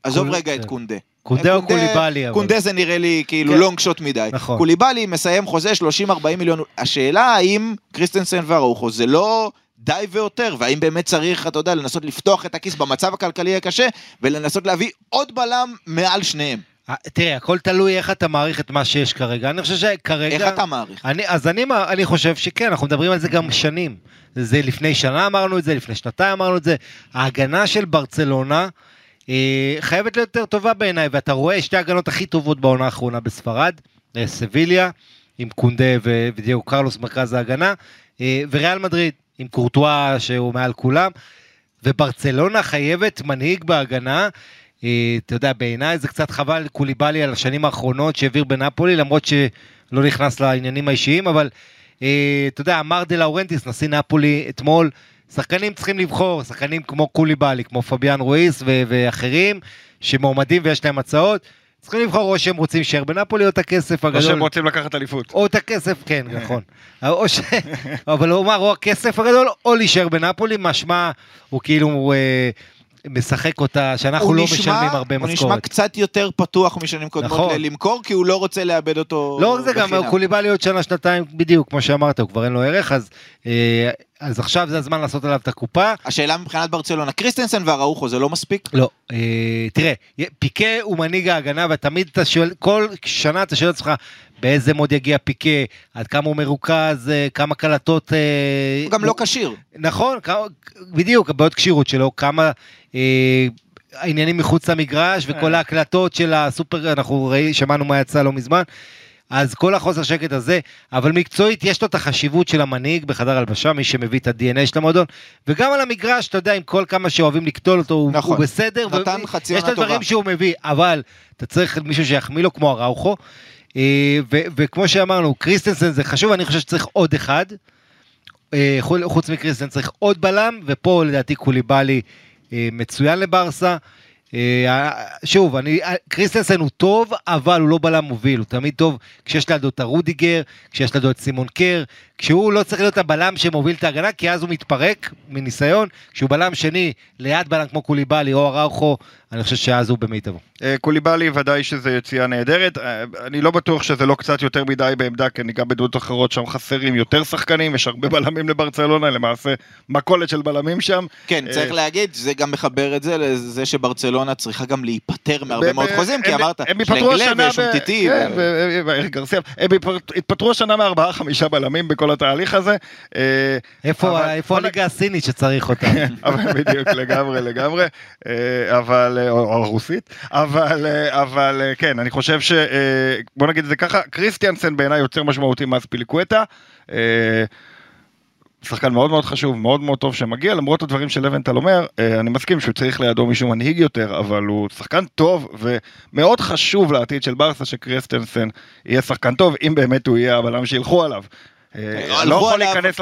עזוב רגע את כן. קונדה. קונדה או קוליבאלי, אבל. קונדה זה נראה לי כאילו כן. long shot מדי. נכון. קוליבאלי מסיים חוזה 30-40 מיליון. השאלה האם קריסטנסן ואראוכו זה לא די ויותר, והאם באמת צריך, אתה יודע, לנסות לפתוח את הכיס במצב הכלכלי הקשה, ולנסות להביא עוד בלם מעל שניהם. אה, תראה, הכל תלוי איך אתה מעריך את מה שיש כרגע. אני חושב שכרגע... איך אתה מעריך? אני, אז אני, אני חושב שכן, אנחנו מדברים על זה גם שנים. זה לפני שנה אמרנו את זה, לפני שנתיים אמרנו את זה. ההגנה של ברצלונה אה, חייבת להיות יותר טובה בעיניי, ואתה רואה שתי ההגנות הכי טובות בעונה האחרונה בספרד, אה, סביליה, עם קונדה ו- ודייגו קרלוס מרכז ההגנה, אה, וריאל מדריד, עם קורטואה שהוא מעל כולם. וברצלונה חייבת מנהיג בהגנה. אתה יודע, בעיניי זה קצת חבל קוליבאלי על השנים האחרונות שהעביר בנפולי, למרות שלא נכנס לעניינים האישיים, אבל אה, אתה יודע, אמר דה לאורנטיס, נשיא נפולי אתמול, שחקנים צריכים לבחור, שחקנים כמו קוליבאלי, כמו פביאן רואיס ו- ואחרים, שמועמדים ויש להם הצעות, צריכים לבחור או שהם רוצים להישאר בנפולי או את הכסף או הגדול. שהם רוצים לקחת אליפות. או את הכסף, כן, נכון. [LAUGHS] או ש... אבל הוא אמר, או הכסף הגדול, או להישאר בנפולי, משמע, הוא כאילו אה, משחק אותה, שאנחנו הוא לא נשמע- משלמים הרבה הוא נשמע משכורת. קצת יותר פתוח משנים קודמות נכון. למכור, כי הוא לא רוצה לאבד אותו לא רק זה, גם בחינם. קוליבאלי עוד שנה, שנתיים, בדיוק, כמו שאמרת, הוא כבר אין לו ערך, אז, אה, אז עכשיו זה הזמן לעשות עליו את הקופה. השאלה מבחינת ברצלונה, קריסטנסן והראוכו זה לא מספיק? לא, אה, תראה, פיקה הוא מנהיג ההגנה, ותמיד אתה שואל, כל שנה אתה שואל את עצמך, באיזה מוד יגיע פיקה, עד כמה הוא מרוכז, אה, כמה קלטות... אה, הוא גם לא כשיר. נכון, כמה, בדיוק, הבעיות כשירות שלו, כמה העניינים מחוץ למגרש וכל אה. ההקלטות של הסופר, אנחנו ראי, שמענו מה יצא לא מזמן. אז כל החוסר שקט הזה, אבל מקצועית יש לו את החשיבות של המנהיג בחדר הלבשה, מי שמביא את ה-DNA של המועדון, וגם על המגרש, אתה יודע, עם כל כמה שאוהבים לקטול אותו, נכון. הוא בסדר, נתן חצי יש את עונה הדברים טובה. שהוא מביא, אבל אתה צריך מישהו שיחמיא לו כמו הראוכו, אה, ו- וכמו שאמרנו, קריסטנסן זה חשוב, אני חושב שצריך עוד אחד, אה, חוץ- מקריסטן צריך עוד בלם, ופה לדעתי קוליבאלי אה, מצוין לברסה. אה, שוב, אני, קריסטנסן הוא טוב, אבל הוא לא בלם מוביל, הוא תמיד טוב כשיש לידו את הרודיגר, כשיש לידו את סימון קר, כשהוא לא צריך להיות הבלם שמוביל את ההגנה, כי אז הוא מתפרק מניסיון, כשהוא בלם שני ליד בלם כמו קוליבאלי או אראוכו, אני חושב שאז הוא במיטבו. אה, קוליבאלי ודאי שזה יציאה נהדרת, אה, אני לא בטוח שזה לא קצת יותר מדי בעמדה, כי אני גם בעמדות אחרות שם חסרים יותר שחקנים, יש הרבה בלמים לברצלונה, למעשה מכולת של בלמים שם. כן, צריך אה, להגיד, זה גם מחבר את זה לזה שברצלונה צריכה גם להיפטר מהרבה מאוד חוזים, כי אמרת, הם ייפטרו השנה שלנגלה ב- ושומטיטי. ו- ו- ו- ואריק גרסיה, הם התפטרו השנה מארבעה חמישה בלמים בכל התהליך הזה. אה, איפה, הליגה הסינית שצריך אותה? [LAUGHS] אבל בדיוק, לגמרי, לגמרי, אה, אבל, אה, או הרוסית, אבל, אבל כן, אני חושב ש... בוא נגיד את זה ככה, קריסטיאנסן בעיניי יותר משמעותי מאז פיליקווטה. שחקן מאוד מאוד חשוב, מאוד מאוד טוב שמגיע, למרות הדברים שלבנטל אומר, אני מסכים שהוא צריך לידו מישהו מנהיג יותר, אבל הוא שחקן טוב ומאוד חשוב לעתיד של ברסה שקריסטנסן יהיה שחקן טוב, אם באמת הוא יהיה הבלם שילכו עליו. אה, הלכו לא יכול להיכנס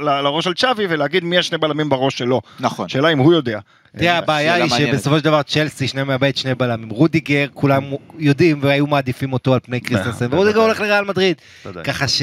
לראש של צ'אבי ולהגיד מי השני בלמים בראש שלו. נכון. שאלה אם הוא יודע. תראה, הבעיה שאלה היא. שבסופו של דבר צ'לסי, שני מאבד שני בלמים. רודיגר, כולם יודעים והיו מעדיפים אותו על פני קריסטנסן, ורודיגר. הולך לריאל מדריד. ככה ש...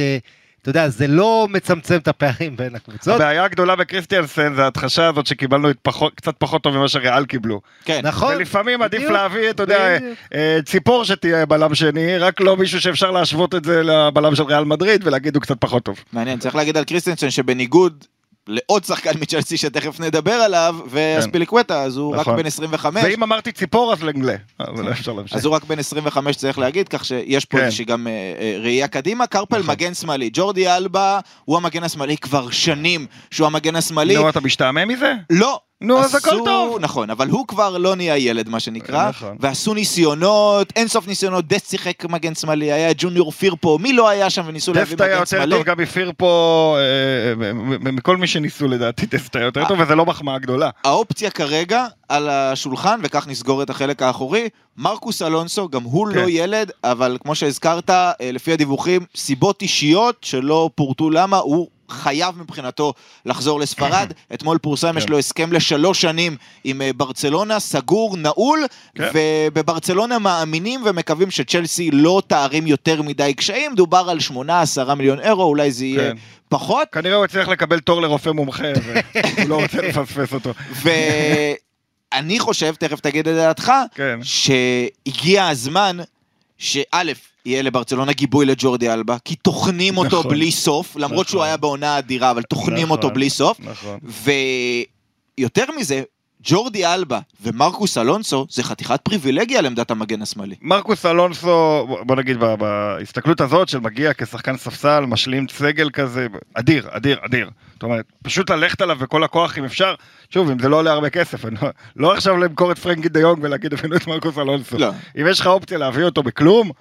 אתה יודע, זה לא מצמצם את הפערים בין הקבוצות. הבעיה הגדולה בקריסטיאנסן זה ההתחשה הזאת שקיבלנו את פחות, קצת פחות טוב ממה שריאל קיבלו. כן. נכון. ולפעמים עדיף בדיוק, להביא, אתה יודע. אה, ציפור שתהיה בלם שני, רק לא מישהו שאפשר להשוות את זה לבלם של ריאל מדריד ולהגיד הוא קצת פחות טוב. מעניין, צריך להגיד על קריסטנסון שבניגוד לעוד שחקן מצ'לסי שתכף נדבר עליו, ואספיליקווטה, אז הוא רק נכון. בן 25. ואם אמרתי ציפור אז לנגלה. אבל אפשר להמשיך. אז הוא רק בן 25 צריך להגיד, כך שיש פה כן. איזושהי גם אה, אה, ראייה קדימה. קרפל נכון. מגן שמאלי, ג'ורדי אלבה הוא המגן השמאלי כבר שנים שהוא המגן השמאלי. נו, אתה משתעמם מזה? לא, נו, אז הכל טוב. נכון, אבל הוא כבר לא נהיה ילד, מה שנקרא. נכון. ועשו ניסיונות, אין סוף ניסיונות, דסט שיחק מגן שמאלי, היה ג'וניור פירפו, מי לא היה שם וניסו להביא דסט היה מגן יותר שמאלי? טוב גם מפירפו, אה, מ- מכל מי שניסו לדעתי דסט היה יותר טוב, וזה לא מחמאה גדולה. האופציה כרגע על השולחן, וכך נסגור את החלק האחורי, מרקוס אלונסו, גם הוא כן. לא ילד, אבל כמו שהזכרת, אה, לפי הדיווחים, סיבות אישיות שלא פורטו למה, הוא חייב מבחינתו לחזור לספרד. אתמול פורסם, יש כן. לו הסכם לשלוש שנים עם אה, ברצלונה, סגור, נעול, כן. ובברצלונה מאמינים ומקווים שצ'לסי לא תערים יותר מדי קשיים, דובר על 8-10 מיליון אירו, אולי זה יהיה כן. פחות. כנראה הוא הצליח לקבל תור לרופא מומחה, והוא [LAUGHS] לא רוצה לפספס אותו. ואני חושב, תכף תגיד את דעתך, כן. שהגיע הזמן שא', יהיה לברצלונה גיבוי לג'ורדי אלבה, כי טוחנים אותו נכון. בלי סוף, למרות נכון. שהוא היה בעונה אדירה, אבל טוחנים נכון, אותו בלי סוף. נכון. ויותר מזה, ג'ורדי אלבה ומרקוס אלונסו זה חתיכת פריבילגיה על עמדת המגן השמאלי. מרקוס אלונסו, בוא נגיד בהסתכלות הזאת של מגיע כשחקן ספסל, משלים סגל כזה, אדיר, אדיר, אדיר. זאת אומרת, פשוט ללכת עליו בכל הכוח אם אפשר, שוב, אם זה לא עולה הרבה כסף, אני לא, לא עכשיו למכור את פרנקי דה יונג ולהגיד הבאנו את מרקוס אלונסו. לא. אם יש לך אופציה להביא אותו בכלום,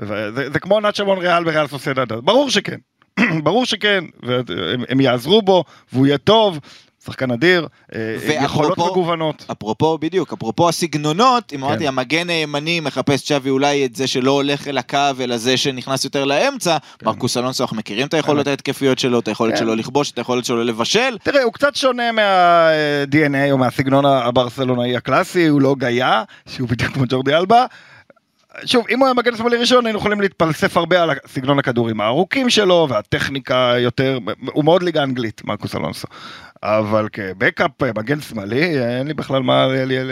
וזה, זה כמו נאצ'ה מונריאל בריאל סוסיידד, ברור שכן, [CLEARS THROAT] ברור שכן, והם הם יעזרו בו, והוא יהיה טוב, שחקן אדיר, אה, יכולות מגוונות. אפרופו, בדיוק, אפרופו הסגנונות, אם כן. אמרתי, המגן הימני מחפש צ'אבי אולי את זה שלא הולך אל הקו, אלא זה שנכנס יותר לאמצע, מרקוס אלונסו, אנחנו מכירים את היכולות ההתקפיות שלו, את היכולת כן. שלו לכבוש, את היכולת שלו לבשל. תראה, הוא קצת שונה מה-DNA או מהסגנון הברסלונאי הקלאסי, הוא לא גאיה, שהוא בדיוק כמו ג'ורדי אלבה. שוב, אם הוא היה מגן שמאלי ראשון, היינו יכולים להתפלסף הרבה על סגנון הכדורים הארוכים שלו, והטכניקה יותר, הוא מאוד ליגה אנגלית, מרקוס אלונסו. אבל כבקאפ מגן שמאלי, אין לי בכלל מה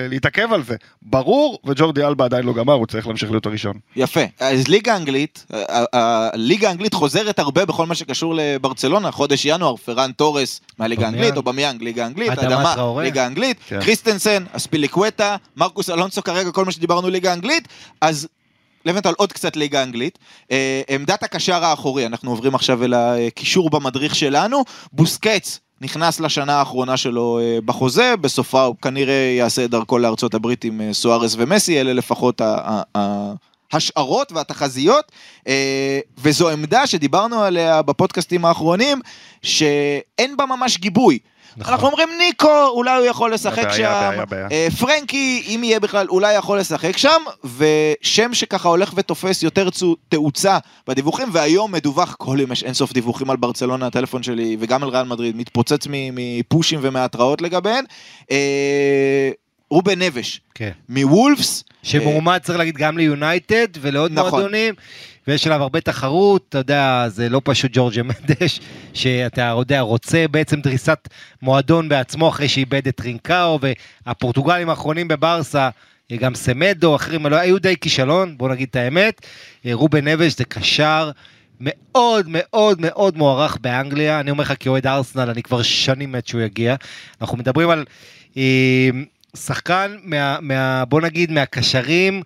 להתעכב על זה. ברור, וג'ורדי אלבה עדיין לא גמר, הוא צריך להמשיך להיות הראשון. יפה. אז ליגה אנגלית, הליגה האנגלית חוזרת הרבה בכל מה שקשור לברצלונה, חודש ינואר, פרן תורס מהליגה. האנגלית, אובמיאנג, ליגה אנגלית, אדמה. ליגה האנגלית, כן. קריסטנסן, אספיליקווטה, מרקוס אלונסו כרגע, כל מה שדיברנו ליגה האנגלית, אז לבנטל עוד קצת ליגה אנגלית. אה, עמדת הקשר האחורי, אנחנו עוברים עכשיו אל הקישור במדריך שלנו, בוסקץ. נכנס לשנה האחרונה שלו אה, בחוזה, בסופה הוא כנראה יעשה את דרכו לארצות הברית עם אה, סוארז ומסי, אלה לפחות ההשערות והתחזיות, אה, וזו עמדה שדיברנו עליה בפודקאסטים האחרונים, שאין בה ממש גיבוי. נכון. אנחנו אומרים ניקו, אולי הוא יכול לשחק בעיה, שם, בעיה, בעיה. אה, פרנקי, אם יהיה בכלל, אולי יכול לשחק שם, ושם שככה הולך ותופס יותר צו- תאוצה בדיווחים, והיום מדווח, כל יום יש אינסוף דיווחים על ברצלונה, הטלפון שלי, וגם על ריאל מדריד, מתפוצץ מפושים ומהתראות לגביהן. אה, רובן נבס, כן. מוולבס, שמועמד צריך להגיד גם ליונייטד ולעוד נכון. מועדונים, ויש עליו הרבה תחרות, אתה יודע, זה לא פשוט ג'ורג'ה מנדש, שאתה יודע, רוצה בעצם דריסת מועדון בעצמו אחרי שאיבד את טרינקאו, והפורטוגלים האחרונים בברסה, גם סמדו, אחרים, לא, היו די כישלון, בוא נגיד את האמת. אה, רובן נבס זה קשר מאוד מאוד מאוד מוערך באנגליה, אני אומר לך כאוהד ארסנל, אני כבר שנים מת שהוא יגיע. אנחנו מדברים על אה, שחקן מה, מה, בוא נגיד, מהקשרים,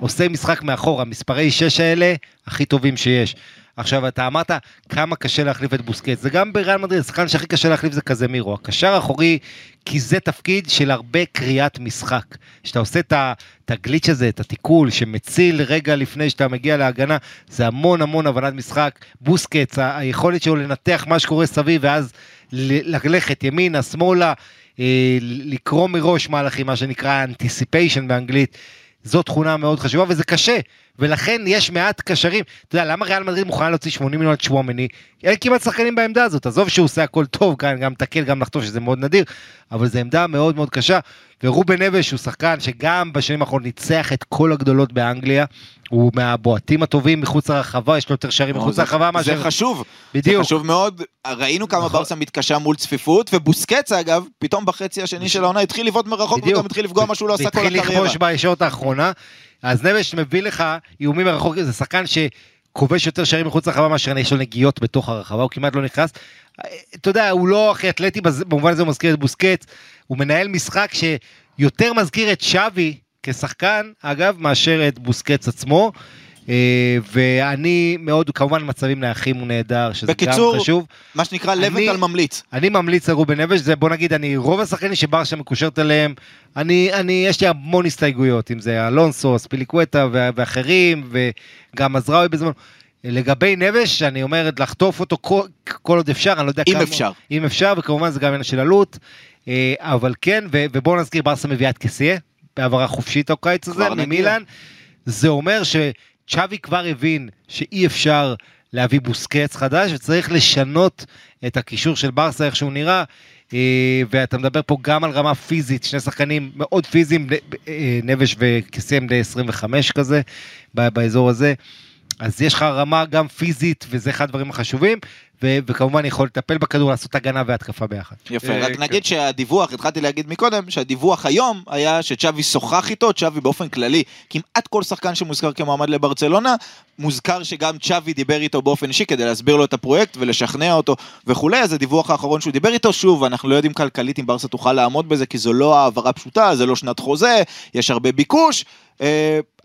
עושה משחק מאחורה, מספרי 6 האלה, הכי טובים שיש. עכשיו, אתה אמרת כמה קשה להחליף את בוסקט, זה גם בריאל מדריד, השחקן שהכי קשה להחליף זה כזה מירו. הקשר האחורי, כי זה תפקיד של הרבה קריאת משחק. כשאתה עושה את הגליץ' הזה, את התיקול, שמציל רגע לפני שאתה מגיע להגנה, זה המון המון הבנת משחק. בוסקט, ה- היכולת שלו לנתח מה שקורה סביב, ואז ללכת ימינה, שמאלה, אה, לקרוא מראש מהלכים, מה שנקרא anticipation באנגלית. זו תכונה מאוד חשובה וזה קשה, ולכן יש מעט קשרים. אתה יודע, למה ריאל מדריד מוכנה להוציא 80 מיליון את שוומני? אין כמעט שחקנים בעמדה הזאת, עזוב שהוא עושה הכל טוב, כאן גם תקל, גם לחטוף, שזה מאוד נדיר, אבל זו עמדה מאוד מאוד קשה. ורובן נבש הוא שחקן שגם בשנים האחרונות ניצח את כל הגדולות באנגליה, הוא מהבועטים הטובים מחוץ לרחבה, יש לו יותר שערים מחוץ זה- לרחבה זה מאשר... חשוב, בדיוק. זה חשוב מאוד, ראינו כמה נכון. ברסה מתקשה מול צפיפות, ובוסקץ אגב, פתאום בחצי השני של העונה התחיל לבעוט מרחוק. וגם התחיל לפגוע מה שהוא לא עשה כל הקריירה. לכבוש בישורת האחרונה. אז נבש מביא לך איומים מרחוק, זה שחקן שכובש יותר שערים מחוץ לרחבה מאשר יש לו נגיעות בתוך הרחבה, הוא כמעט לא נכנס. אתה יודע, הוא לא הכי אתלטי, במובן הזה הוא מזכיר את בוסקט, הוא מנהל משחק שיותר מזכיר את שווי כשחקן, אגב, מאשר את בוסקץ עצמו. אה, ואני מאוד, כמובן מצבים נייחים הוא נהדר, שזה בקיצור, גם חשוב. מה שנקרא לבנטל ממליץ. אני ממליץ על רובן נבש, זה בוא נגיד, אני, רוב השחקנים שברשה מקושרת אליהם, אני, אני, יש לי המון הסתייגויות, אם זה אלונסו, ספיליקווטה ואחרים, וגם עזראוי בזמן. לגבי נבש, אני אומר לחטוף אותו כל, כל עוד אפשר, אני לא יודע אם כמה... אפשר. אם אפשר, וכמובן זה גם עניין של עלות, אה, אבל כן, ובואו נזכיר, ברסה מביאה את קסיה, בהעברה חופשית הקיץ הזה. ממילאן. זה אומר שצ'אבי כבר הבין שאי אפשר להביא בוסקץ חדש, וצריך לשנות את הקישור של ברסה, איך שהוא נראה. אה, ואתה מדבר פה גם על רמה פיזית, שני שחקנים מאוד פיזיים, אה, נבש וקסיה הם בני 25 כזה, באזור הזה. אז יש לך רמה גם פיזית, וזה אחד הדברים החשובים, ו- וכמובן יכול לטפל בכדור, לעשות הגנה והתקפה ביחד. יפה, אה, רק כן. נגיד שהדיווח, התחלתי להגיד מקודם, שהדיווח היום היה שצ'אבי שוחח איתו, צ'אבי באופן כללי, כמעט כל שחקן שמוזכר כמועמד לברצלונה, מוזכר שגם צ'אבי דיבר איתו באופן אישי כדי להסביר לו את הפרויקט ולשכנע אותו וכולי, אז הדיווח האחרון שהוא דיבר איתו, שוב, אנחנו לא יודעים כלכלית אם ברסה תוכל לעמוד בזה, כי זו לא העברה פשוטה, זה לא שנת חוזה, יש הרבה ביקוש,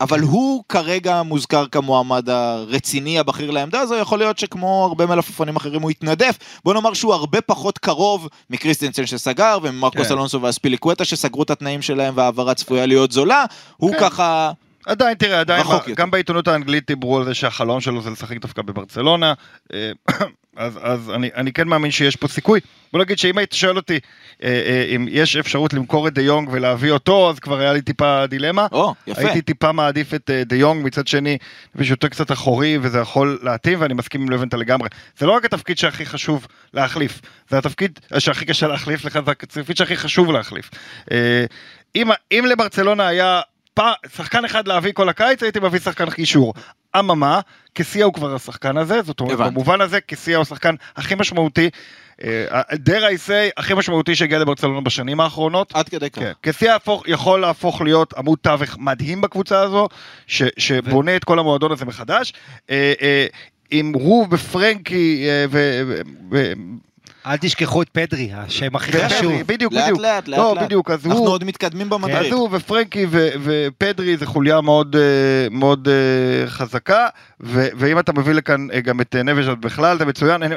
אבל הוא כרגע מוזכר כמועמד הרציני הבכיר לעמדה הזו, יכול להיות שכמו הרבה מלפפונים אחרים הוא יתנדף. בוא נאמר שהוא הרבה פחות קרוב מקריסטנסן שסגר וממרקוס כן. אלונסו והספיליקווטה שסגרו את התנאים שלהם וההעברה צפויה להיות זולה. הוא כן. ככה, עדיין, תראה, עדיין, יותר. גם בעיתונות האנגלית דיברו על זה שהחלום שלו זה לשחק דווקא בברצלונה, אה, אז, אז אני, אני כן מאמין שיש פה סיכוי. בוא נגיד שאם היית שואל אותי אה, אה, אם יש אפשרות למכור את דה יונג ולהביא אותו, אז כבר היה לי טיפה דילמה. או, יפה. הייתי טיפה מעדיף את אה, דה יונג, מצד שני, יש יותר קצת אחורי וזה יכול להתאים, ואני מסכים עם לבנטל לגמרי. זה לא רק התפקיד שהכי חשוב להחליף, זה התפקיד שהכי קשה להחליף לך, זה התפקיד שהכי חשוב להחליף. אה, אם, אם לברצלונה היה שחקן אחד להביא כל הקיץ, הייתי מביא שחקן קישור. אממה, קסיה הוא כבר השחקן הזה, זאת אומרת, הבנתי. במובן הזה קסיה הוא השחקן הכי משמעותי, דר אייסי הכי משמעותי שהגיע לברצלונה בשנים האחרונות. עד כדי כך. כן, קסיה יכול להפוך להיות עמוד תווך מדהים בקבוצה הזו, ש, שבונה את כל המועדון הזה מחדש. אה, אה, עם הוא ופרנקי אה, ו... ו- ו- אל תשכחו את פדרי, השם הכי חשוב. בדיוק, לאט בדיוק. לאט, לאט לא, לאט. בדיוק, אז אנחנו הוא... עוד מתקדמים אז במדריך. הוא ופרנקי ו- ופדרי זה חוליה מאוד, אה, מאוד אה, חזקה, ו- ואם אתה מביא לכאן אה, גם את נבש אז בכלל זה מצוין. אני,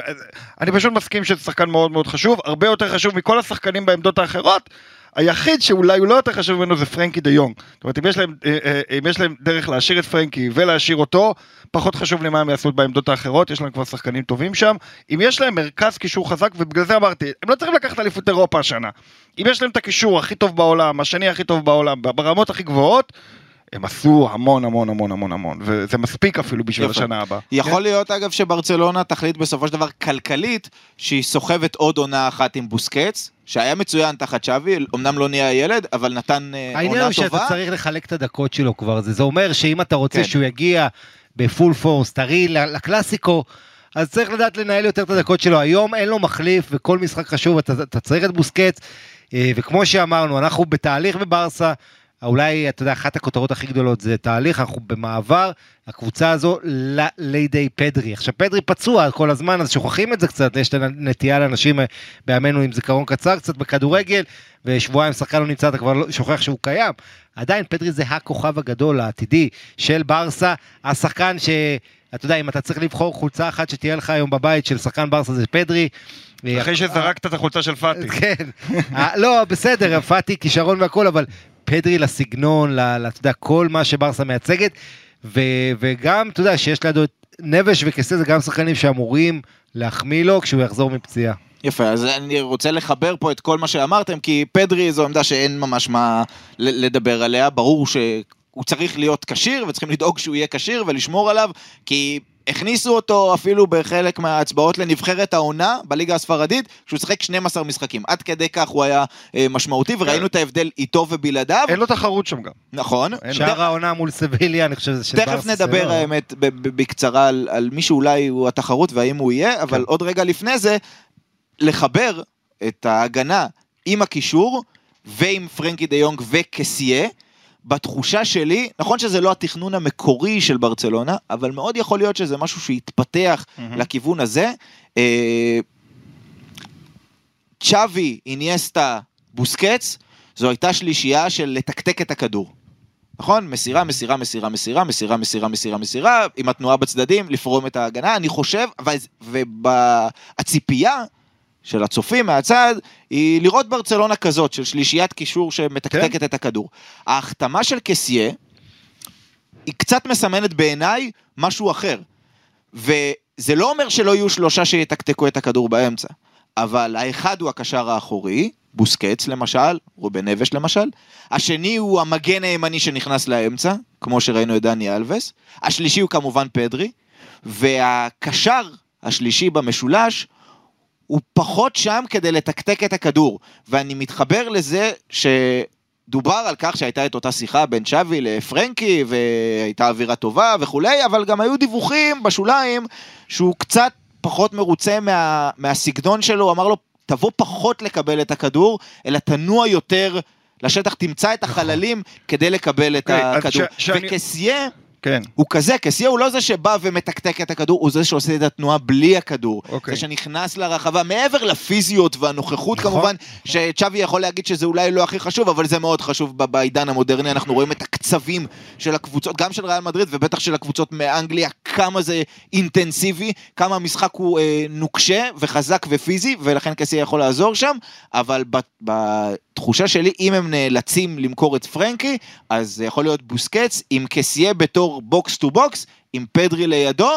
אני פשוט מסכים שזה שחקן מאוד מאוד חשוב, הרבה יותר חשוב מכל השחקנים בעמדות האחרות. היחיד שאולי הוא לא יותר חשוב ממנו זה פרנקי דה יונג. זאת אומרת, אם יש, להם, אה, אה, אם יש להם דרך להשאיר את פרנקי ולהשאיר אותו, פחות חשוב לי מה הם יעשו בעמדות האחרות, יש להם כבר שחקנים טובים שם. אם יש להם מרכז קישור חזק, ובגלל זה אמרתי, הם לא צריכים לקחת אליפות אירופה השנה. אם יש להם את הקישור הכי טוב בעולם, השני הכי טוב בעולם, ברמות הכי גבוהות, הם עשו המון המון המון המון המון, וזה מספיק אפילו בשביל יפה. השנה הבאה. יכול להיות אגב שברצלונה תחליט בסופו של דבר כלכלית שהיא סוחבת עוד עונה אחת עם בוסקץ, שהיה מצוין תחת שווי, אמנם לא נהיה ילד, אבל נתן אה, העניין עונה הוא שאתה טובה. צריך לחלק את הדקות שלו כבר, זה, זה אומר שאם אתה רוצה כן. שהוא יגיע בפול פורס, טרי לקלאסיקו, אז צריך לדעת לנהל יותר את הדקות שלו. היום אין לו מחליף, וכל משחק חשוב, אתה, אתה צריך את בוסקץ, אה, וכמו שאמרנו, אנחנו בתהליך בברסה, אולי, אתה יודע, אחת הכותרות הכי גדולות זה תהליך, אנחנו במעבר, הקבוצה הזו ל- לידי פדרי. עכשיו, פדרי פצוע כל הזמן, אז שוכחים את זה קצת, יש נטייה לאנשים אה, בימינו עם זיכרון קצר קצת בכדורגל, ושבועיים שחקן לא נמצא, אתה כבר לא- שוכח שהוא קיים. עדיין פדרי זה הכוכב הגדול העתידי של ברסה, השחקן ש... אתה יודע, אם אתה צריך לבחור חולצה אחת שתהיה לך היום בבית של שחקן ברסה זה פדרי. אחרי שזרקת את החולצה של פאטי. כן, אה, לא, בסדר, פאטי, כישרון והכל, אבל פדרי לסגנון, אתה יודע, כל מה שברסה מייצגת, ו- וגם, אתה יודע, שיש לידו את נבש וקסה, זה גם שחקנים שאמורים להחמיא לו כשהוא יחזור מפציעה. יפה, אז אני רוצה לחבר פה את כל מה שאמרתם, כי פדרי זו עמדה שאין ממש מה לדבר עליה, ברור שהוא צריך להיות כשיר, וצריכים לדאוג שהוא יהיה כשיר ולשמור עליו, כי הכניסו אותו אפילו בחלק מההצבעות לנבחרת העונה בליגה הספרדית, כשהוא שיחק 12 משחקים. עד כדי כך הוא היה אה, משמעותי, וראינו את ההבדל איתו ובלעדיו. אין לו תחרות שם גם. נכון. שער העונה מול סביליה, אני חושב שזה תכף. נדבר לא- האמת בקצרה על, על מי שאולי הוא התחרות והאם הוא יהיה, אבל כן. עוד רגע לפני זה, לחבר את ההגנה עם הקישור ועם פרנקי דה יונג וקסיה. בתחושה שלי, נכון שזה לא התכנון המקורי של ברצלונה, אבל מאוד יכול להיות שזה משהו שהתפתח מהמם. לכיוון הזה. אה, צ'אבי, איניאסטה, בוסקץ, זו הייתה שלישייה של לתקתק את הכדור. נכון? מסירה, מסירה, מסירה, מסירה, מסירה, מסירה, מסירה, מסירה, עם התנועה בצדדים, לפרום את ההגנה, אני חושב, והציפייה של הצופים מהצד, היא לראות ברצלונה כזאת, של שלישיית קישור שמתקתקת כן. את הכדור. ההחתמה של קסיה, היא קצת מסמנת בעיניי משהו אחר. וזה לא אומר שלא יהיו שלושה שיתקתקו את הכדור באמצע, אבל האחד הוא הקשר האחורי, בוסקץ למשל, רובן נבש למשל, השני הוא המגן הימני שנכנס לאמצע, כמו שראינו את דני אלווס, השלישי הוא כמובן פדרי, והקשר השלישי במשולש הוא פחות שם כדי לתקתק את הכדור, ואני מתחבר לזה ש... דובר על כך שהייתה את אותה שיחה בין שווי לפרנקי והייתה אווירה טובה וכולי, אבל גם היו דיווחים בשוליים שהוא קצת פחות מרוצה מה, מהסגנון שלו, אמר לו תבוא פחות לקבל את הכדור, אלא תנוע יותר לשטח, תמצא את החללים כדי לקבל את אוקיי, אז הכדור. ש- שאני- וקסיה כן. הוא כזה, קסיה הוא לא זה שבא ומתקתק את הכדור, הוא זה שעושה את התנועה בלי הכדור. אוקיי. זה שנכנס לרחבה, מעבר לפיזיות והנוכחות כמובן, שצ'אבי יכול להגיד שזה אולי לא הכי חשוב, אבל זה מאוד חשוב בעידן המודרני, אנחנו רואים את הקצבים של הקבוצות, גם של ריאל מדריד ובטח של הקבוצות מאנגליה, כמה זה אינטנסיבי, כמה המשחק הוא אה, נוקשה וחזק ופיזי, ולכן קסיה יכול לעזור שם, אבל בתחושה שלי, אם הם נאלצים למכור את פרנקי, אז זה יכול להיות בוסקץ עם קסיה בתור box to box, עם פדרי לידו.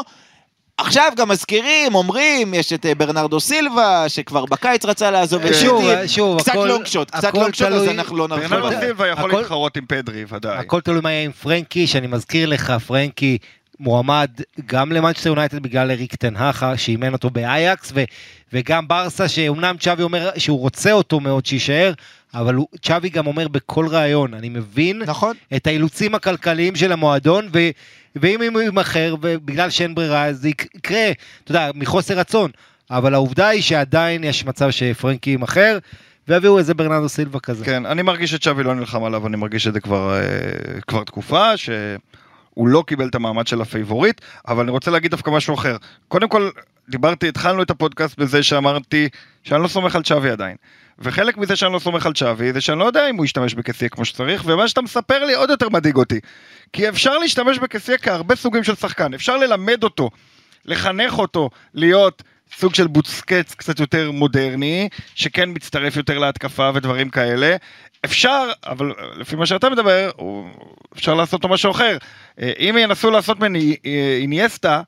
עכשיו גם מזכירים, אומרים, יש את אה, ברנרדו סילבה, שכבר בקיץ רצה לעזוב את שוב, סיטי. שוב, קצת הכל- long shot, קצת הכל long shot, אז אנחנו לא נרחיב ברנרדו על זה. סילבה יכול להתחרות עם פדרי, ודאי. הכל תלוי מה יהיה עם פרנקי, שאני מזכיר לך, פרנקי מועמד גם למנצ'סטר יונייטד בגלל אריק טן האח, שאימן אותו באייאקס, ו, וגם ברסה, שאומנם צ'אבי אומר שהוא רוצה אותו מאוד שיישאר, אבל הוא- צ'אבי גם אומר בכל ראיון, אני מבין נכון. את האילוצים הכלכליים של המועדון, ו, ואם הוא יימכר, ובגלל שאין ברירה, אז זה יק- יקרה, אתה יודע, מחוסר רצון. אבל העובדה היא שעדיין יש מצב שפרנקי יימכר, ויביאו איזה ברנרדו סילבה כזה. כן, אני מרגיש שצ'אבי לא נלחם עליו, אני מרגיש את זה כבר, אה, כבר תקופה, שהוא לא קיבל את המעמד של הפייבוריט, אבל אני רוצה להגיד דווקא משהו אחר. קודם כל, דיברתי, התחלנו את הפודקאסט בזה שאמרתי שאני לא סומך על צ'אבי עדיין. וחלק מזה שאני לא סומך על צ'אבי זה שאני לא יודע אם הוא ישתמש בקסיה כמו שצריך, ומה שאתה מספר לי עוד יותר מדאיג אותי. כי אפשר להשתמש בקסיה כהרבה סוגים של שחקן, אפשר ללמד אותו, לחנך אותו להיות סוג של בוצקץ קצת יותר מודרני, שכן מצטרף יותר להתקפה ודברים כאלה. אפשר, אבל לפי מה שאתה מדבר, אפשר לעשות לו משהו אחר. אה, אם ינסו לעשות ממני אה, אינייסטה,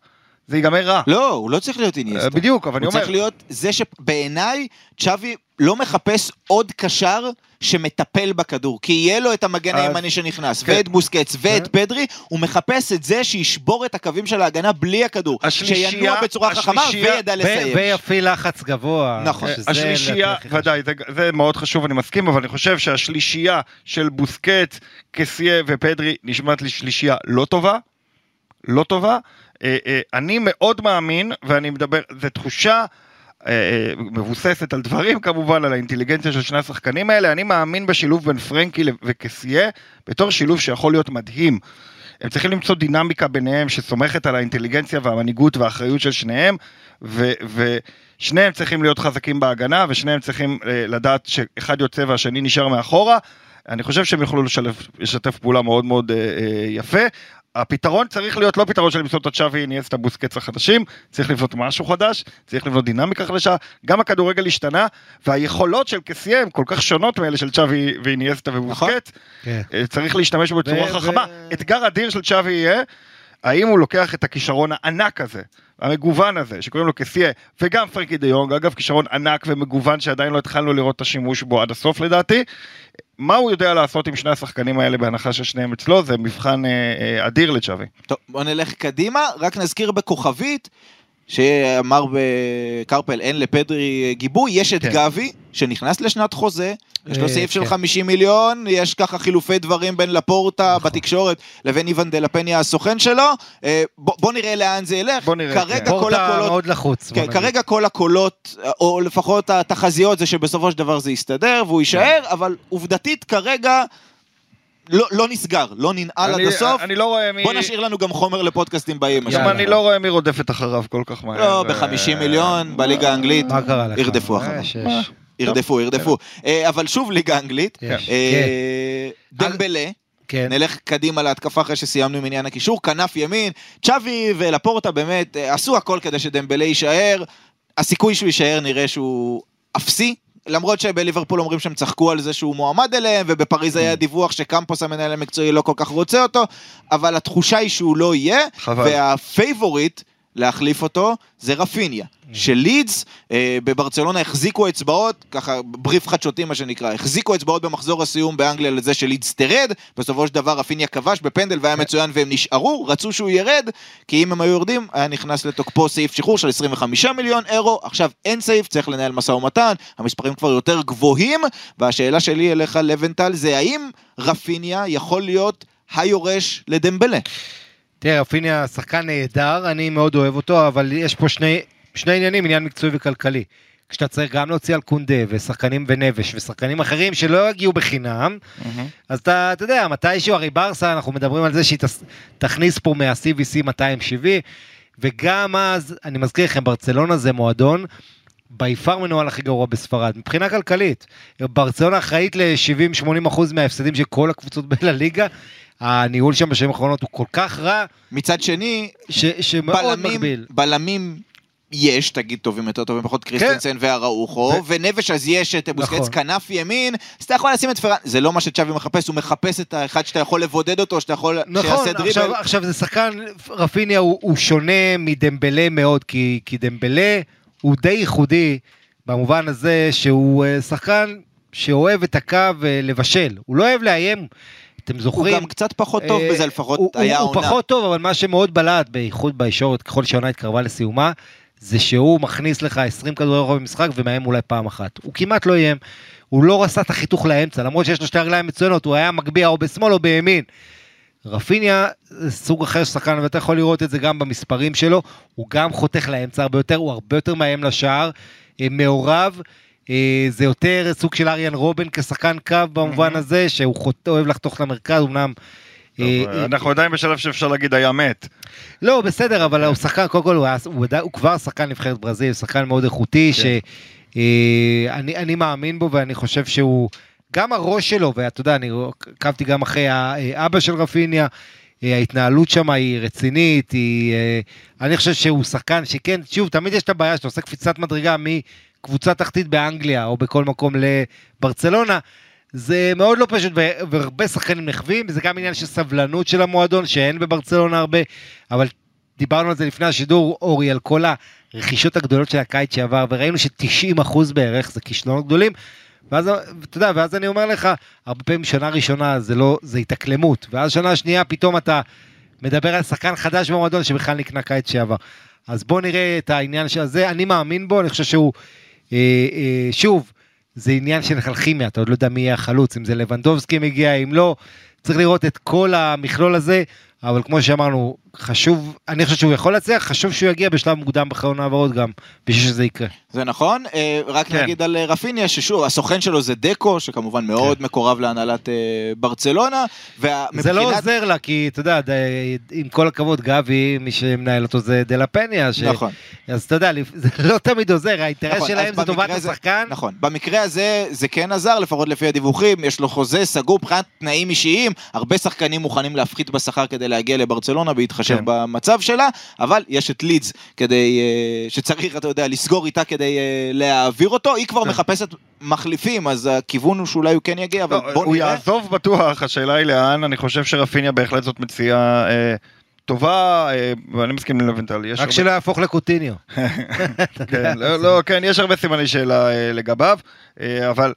זה ייגמר רע. לא, הוא לא צריך להיות אה, איניאסטה. בדיוק, אבל אני הוא אומר, צריך להיות זה שבעיניי צ'אבי לא מחפש עוד קשר שמטפל בכדור, כי יהיה לו את המגן אז- הימני שנכנס, כן. ואת בוסקץ ואת פדרי, הוא מחפש את זה שישבור את הקווים של ההגנה בלי הכדור, השלישייה- שינוע בצורה חכמה וידע לסיים. ויפעיל לחץ גבוה. נכון. שזה השלישייה, ודאי, זה, זה מאוד חשוב, אני מסכים, אבל אני חושב שהשלישייה של בוסקט, קסיה ופדרי נשמעת לי שלישייה לא טובה, לא טובה. אה, אה, אני מאוד מאמין, ואני מדבר, זו תחושה אה, מבוססת על דברים כמובן, על האינטליגנציה של שני השחקנים האלה, אני מאמין בשילוב בין פרנקי וקסיה, בתור שילוב שיכול להיות מדהים. הם צריכים למצוא דינמיקה ביניהם שסומכת על האינטליגנציה והמנהיגות והאחריות של שניהם, ו- ושניהם צריכים להיות חזקים בהגנה, ושניהם צריכים אה, לדעת שאחד יוצא והשני נשאר מאחורה. אני חושב שהם יוכלו לשלב, לשתף פעולה מאוד מאוד אה, אה, יפה. הפתרון צריך להיות לא פתרון של למצוא את הצ'אבי איניאסטה בוסקץ החדשים, צריך לבנות משהו חדש, צריך לבנות דינמיקה חדשה, גם הכדורגל השתנה, והיכולות של קסיה הן כל כך שונות מאלה של צ'אבי ואיניאסטה ובוסקץ, כן. אה, צריך להשתמש בו בצורה חכמה. אתגר אדיר של צ'אבי יהיה, האם הוא לוקח את הכישרון הענק הזה, המגוון הזה, שקוראים לו קסיה, וגם פרקי דה יונג, אגב כישרון ענק ומגוון שעדיין לא התחלנו לראות את השימוש בו עד הסוף לדעתי. מה הוא יודע לעשות עם שני השחקנים האלה בהנחה ששניהם אצלו, זה מבחן אה, אה, אדיר לצ'אבי. טוב, בוא נלך קדימה, רק נזכיר בכוכבית, שאמר בקרפל אין לפדרי גיבוי, יש את כן. גבי, שנכנס לשנת חוזה, יש לו אה, סעיף של כן. 50 מיליון, יש ככה חילופי דברים בין לפורטה נכון. בתקשורת לבין איוון דה לפניה הסוכן שלו, אה, בוא נראה לאן זה ילך, בוא נראה, כרגע כן. כל פורטה הקולות... מאוד לחוץ. בוא כן. כרגע כל הקולות, או לפחות התחזיות זה שבסופו של דבר זה יסתדר והוא יישאר, כן. אבל עובדתית כרגע לא, לא נסגר, לא ננעל עד אני- הסוף. אני לא רואה מי... בוא נשאיר לנו גם חומר לפודקאסטים באים. מה גם. אני לא רואה מי רודפת אחריו כל כך מהר. לא, ו- ב-50 מיליון, בליגה האנגלית? ירדפו אה, אחריו. ירדפו, ירדפו. אה, אבל שוב ליגה אנגלית, יש. אה, דמבלה, כן. נלך קדימה להתקפה אחרי שסיימנו עם עניין הקישור, כנף ימין, צ'אבי ולפורטה באמת אה, עשו הכל כדי שדמבלה יישאר, הסיכוי שהוא יישאר נראה שהוא אפסי. למרות שבליברפול אומרים שהם צחקו על זה שהוא מועמד אליהם, ובפריז היה דיווח שקמפוס המנהל המקצועי לא כל כך רוצה אותו, אבל התחושה היא שהוא לא יהיה, חבל. והפייבוריט להחליף אותו זה רפיניה. של לידס, אה, בברצלונה החזיקו אצבעות, ככה בריף חדשותי מה שנקרא, החזיקו אצבעות במחזור הסיום באנגליה לזה שלידס תרד, בסופו של דבר רפיניה כבש בפנדל והיה מצוין והם נשארו, רצו שהוא ירד, כי אם הם היו יורדים, היה נכנס לתוקפו סעיף שחרור של 25 מיליון אירו, עכשיו אין סעיף, צריך לנהל משא ומתן, המספרים כבר יותר גבוהים, והשאלה שלי אליך לבנטל זה האם רפיניה יכול להיות היורש לדמבלה? תראה, רפיניה שחקן נהדר, אני מאוד אוהב אותו, אבל יש פה שני, שני עניינים, עניין מקצועי וכלכלי. כשאתה צריך גם להוציא על קונדה ושחקנים ונבש ושחקנים אחרים שלא יגיעו בחינם, אז אתה, אתה יודע, מתישהו, הרי ברסה, אנחנו מדברים על זה שהיא תכניס פה מה-CVC 270, וגם אז, אני מזכיר לכם, ברצלונה זה מועדון בי פאר מנוהל הכי גרוע בספרד, מבחינה כלכלית. ברצלונה אחראית ל-70-80% מההפסדים של כל הקבוצות [LAUGHS] בליגה. הניהול שם בשנים האחרונות הוא כל כך רע, מצד שני, ש- שמאוד בלמים, מגביל. בלמים יש, תגיד טובים יותר טובים פחות קריסטנסן והראוכו, ו- ונבש אז יש את בוסקץ נכון. כנף ימין, אז אתה יכול לשים את פרן, זה לא מה שצ'אבי מחפש, הוא מחפש את האחד שאתה יכול לבודד אותו, שאתה יכול, נכון, שיעשה דריבל. עכשיו, עכשיו זה שחקן, רפיניה הוא, הוא שונה מדמבלה מאוד, כי, כי דמבלה הוא די ייחודי במובן הזה שהוא אה, שחקן שאוהב את הקו אה, לבשל, הוא לא אוהב לאיים, אתם הוא זוכרים? גם קצת פחות טוב אה, בזה, לפחות הוא, היה הוא, עונה. הוא פחות טוב, אבל מה שמאוד בלט, בייחוד בישורת, ככל שהעונה התקרבה לסיומה, זה שהוא מכניס לך 20 כדורי רוחב במשחק ומאיים אולי פעם אחת. הוא כמעט לא איים, הוא לא עשה את החיתוך לאמצע, למרות שיש לו שתי רגליים מצוינות, הוא היה מגביה או בשמאל או בימין. רפיניה זה סוג אחר של שחקן, ואתה יכול לראות את זה גם במספרים שלו, הוא גם חותך לאמצע הרבה יותר, הוא הרבה יותר מאיים לשער, אה, מעורב, אה, זה יותר סוג של אריאן רובן כשחקן קו במובן הזה, שהוא חוט- אוהב לחתוך למרכז, אמנם... אה, טוב, אה, אנחנו עדיין בשלב שאפשר להגיד היה מת. לא, בסדר, אבל הוא שחקן, קודם כל הוא, היה, הוא, הוא כבר שחקן נבחרת ברזיל, שחקן מאוד איכותי, כן. שאני אני מאמין בו ואני חושב שהוא, גם הראש שלו, ואתה יודע, אני עקבתי גם אחרי האבא של רפיניה, אה, ההתנהלות שם היא רצינית, היא, אה, אני חושב שהוא שחקן שכן, שוב, תמיד יש את הבעיה שאתה עושה קפיצת מדרגה מקבוצה תחתית באנגליה או בכל מקום לברצלונה. זה מאוד לא פשוט, והרבה שחקנים נחווים, וזה גם עניין של סבלנות של המועדון, שאין בברצלונה הרבה, אבל דיברנו על זה לפני השידור, אורי, על כל הרכישות הגדולות של הקיץ שעבר, וראינו ש-90% בערך זה כישלונות גדולים, ואז, אתה יודע, ואז אני אומר לך, הרבה פעמים שנה ראשונה זה לא, זה התאקלמות, ואז שנה שנייה פתאום אתה מדבר על שחקן חדש במועדון שבכלל נקנה קיץ שעבר. אז בוא נראה את העניין של זה, אני מאמין בו, אני חושב שהוא, אה, אה, שוב, זה עניין של אלכימיה, אתה עוד לא יודע מי יהיה החלוץ, אם זה לבנדובסקי מגיע, אם לא, צריך לראות את כל המכלול הזה, אבל כמו שאמרנו, חשוב, אני חושב שהוא יכול להצליח, חשוב שהוא יגיע בשלב מוקדם בחלון העברות גם, בשביל שזה יקרה. זה נכון, אה, רק כן. נגיד על אה, רפיניה, ששוב, הסוכן שלו זה דקו, שכמובן מאוד מקורב להנהלת אה, ברצלונה, זה ומבחינת... לא עוזר לה, כי אתה יודע, עם כל הכבוד, גבי, מי שמנהל אותו זה דלה פניה, ש... נכון. אז אתה יודע, [LAUGHS] זה לא תמיד עוזר, האינטרס נכון, שלהם זה טובת הזה- השחקן. נכון, במקרה הזה זה כן עזר, לפחות לפי הדיווחים, יש לו חוזה סגור מבחינת תנאים אישיים, הרבה שחקנים מוכנים להפחית בשכר כדי להגיע לברצלונה בהתחשב כן. במצב שלה, אבל יש את לידס כדי, אה, שצריך, אתה יודע, לסגור איתה כדי אה, להעביר אותו, היא כבר כן. מחפפת מחליפים, אז הכיוון הוא שאולי הוא כן יגיע, אבל לא, בוא הוא נראה. יעזוב בטוח, השאלה היא לאן, אני חושב שרפיניה בהחלט זאת מציאה אה, טובה, אה, ואני מסכים עם לבנטל, יש רק הרבה- שלא יהפוך לקוטיניו. [LAUGHS] כן, לא, לא, כן, יש הרבה סימני שאלה לגביו, אבל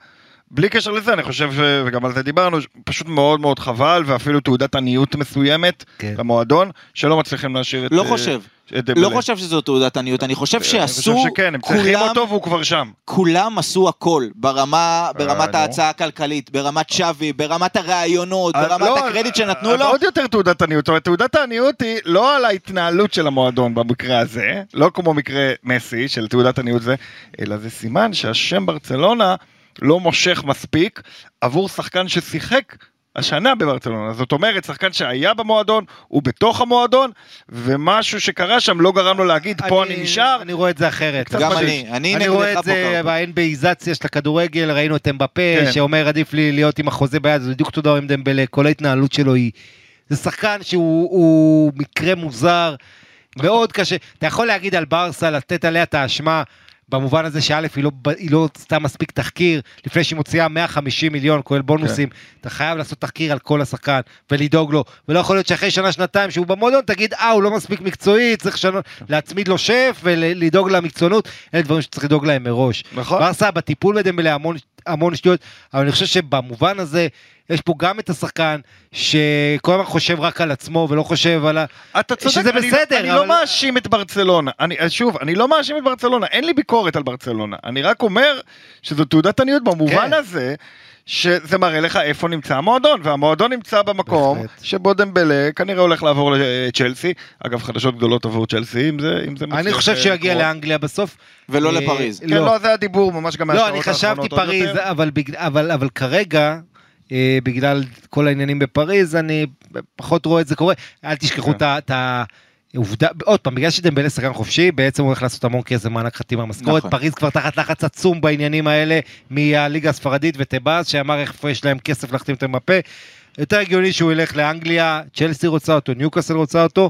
בלי קשר לזה, אני חושב, ש- וגם על זה דיברנו, פשוט מאוד מאוד חבל, ואפילו תעודת עניות מסוימת כן. למועדון, שלא מצליחים להשאיר את... לא אה, חושב, את. לא חושב שזו תעודת עניות, אני חושב אני שעשו, חושב שכן, הם צריכים כולם, אותו והוא כבר שם. כולם עשו הכל, ברמה, ברמת נו. ההצעה הכלכלית, ברמת שווי, ברמת הראיונות, אז ברמת לא, הקרדיט שנתנו לו. עוד יותר תעודת עניות, זאת אומרת, תעודת העניות היא לא על ההתנהלות של המועדון במקרה הזה, לא כמו מקרה מסי של תעודת עניות זה, אלא זה סימן שהשם ברצלונה לא מושך מספיק עבור שחקן ששיחק השנה בברצלונה. זאת אומרת, שחקן שהיה במועדון, הוא בתוך המועדון, ומשהו שקרה שם לא גרם לו להגיד, פה אני נשאר. אני רואה את זה אחרת. גם מדהים. אני, אני רואה את זה. ב-NBAיזציה של הכדורגל, ראינו את אמבפה, כן. שאומר עדיף לי להיות עם החוזה ביד, זה בדיוק דבר עם דמבלה, כל ההתנהלות שלו היא... זה שחקן שהוא הוא מקרה מוזר, מאוד קשה. אתה יכול להגיד על ברסה, לתת עליה את האשמה, במובן הזה שא' היא לא, היא לא עשתה מספיק תחקיר, לפני שהיא מוציאה 150 מיליון, כולל בונוסים, אתה חייב לעשות תחקיר על כל השחקן, ולדאוג לו, ולא יכול להיות שאחרי שנה, שנתיים שהוא במועדון, תגיד, אה, הוא לא מספיק מקצועי, צריך שנו, להצמיד לו שף ולדאוג למקצוענות, אלה דברים שצריך לדאוג להם מראש. נכון. ברסה בטיפול בדמבלה המון, המון שטויות, אבל אני חושב שבמובן הזה, יש פה גם את השחקן שכל הזמן חושב רק על עצמו ולא חושב על ה... אתה צודק, שזה אני, בסדר, אני אבל- לא מאשים את ברצלונה. אני, שוב, אני לא מאשים את ברצלונה, אין לי ביקורת על ברצלונה. אני רק אומר שזו תעודת עניות במובן כן. הזה. שזה מראה לך איפה נמצא המועדון, והמועדון נמצא במקום בהחלט. שבו דמבלה כנראה הולך לעבור לצ'לסי. אגב, חדשות גדולות עבור צ'לסי, אם זה, אם זה אני חושב אה, שהוא יגיע לקרות. לאנגליה בסוף. ולא אה, לפריז. כן, לא, זה הדיבור ממש גם לא, מהשעות אני חשבתי האחרונות עוד פריז. אבל, בג- אבל, אבל כרגע, אה, בגלל כל העניינים בפריז, אני פחות רואה את זה קורה. אל תשכחו כן. את ה- את העובדה, עוד פעם, בגלל שדמבלה שחקן חופשי, בעצם הוא הולך לעשות המון כסף מענק חתימה משכורת. נכון. פריז כבר תחת לחץ עצום בעניינים האלה, מהליגה הספרדית וטבאז, שאמר איפה יש להם כסף להחתים את המפה. יותר הגיוני שהוא ילך לאנגליה, צ'לסי רוצה אותו, ניוקאסל רוצה אותו,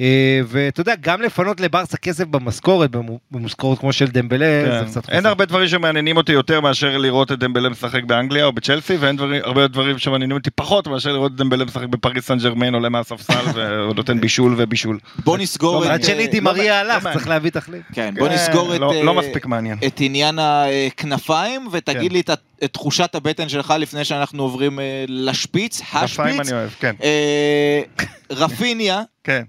אה, ואתה יודע, גם לפנות לברסה כסף במשכורת, במשכורת כמו של דמבלה, זה כן. קצת אין חסר. הרבה דברים שמעניינים אותי יותר מאשר לראות את דמבלה משחק באנגליה או בצ'לסי, ואין דברים, הרבה דברים שמעניינים אותי פחות מאשר לראות את דמבלה משחק בפריס סן ג'רמן, עולה מהספסל [LAUGHS] ונותן בישול ובישול. בוא נסגור לא את... עד שנידי לא מריה לא הלך, מעניין. צריך להביא תחליף. כן, בוא נסגור את... לא, אה, לא מספיק מעניין. את עניין הכנפיים, ותגיד כן. לי את, את תחושת הבטן שלך לפני שאנחנו עוברים אה, לשפיץ, השפיץ, אני אוהב, כן, אה, רפיניה, [LAUGHS] כן,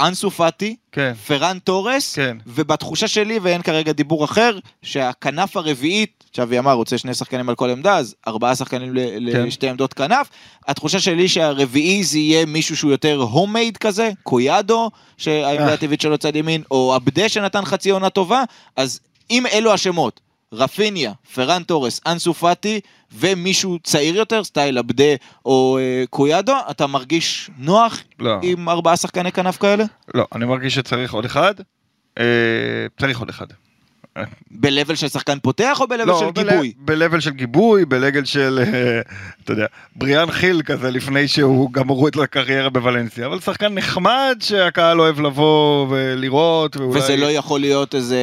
אנסו פאטי, כן. פרן תורס, כן. ובתחושה שלי, ואין כרגע דיבור אחר, שהכנף הרביעית, שווי אמר, רוצה שני שחקנים על כל עמדה, אז ארבעה שחקנים ל- כן. לשתי עמדות כנף. התחושה שלי שהרביעי זה יהיה מישהו שהוא יותר הומייד כזה, קויאדו, שהעמדה אה. הטבעית שלו צד ימין, או עבדה שנתן חצי עונה טובה, אז אם אלו השמות, רפיניה, פרן תורס, אנסו פאטי, ומישהו צעיר יותר, סטייל עבדה או אה, קויאדו, אתה מרגיש נוח לא, עם ארבעה שחקני כנף כאלה? לא, אני מרגיש שצריך עוד אחד. אה, צריך עוד אחד. ב-level של שחקן פותח או ב-level של בל- גיבוי? ב-level של גיבוי, ב-level של, אה, אתה יודע, בריאן חיל כזה לפני שהוא גמרו את הקריירה בוולנסיה, אבל שחקן נחמד שהקהל אוהב לבוא ולראות, ואולי... וזה לא יכול להיות איזה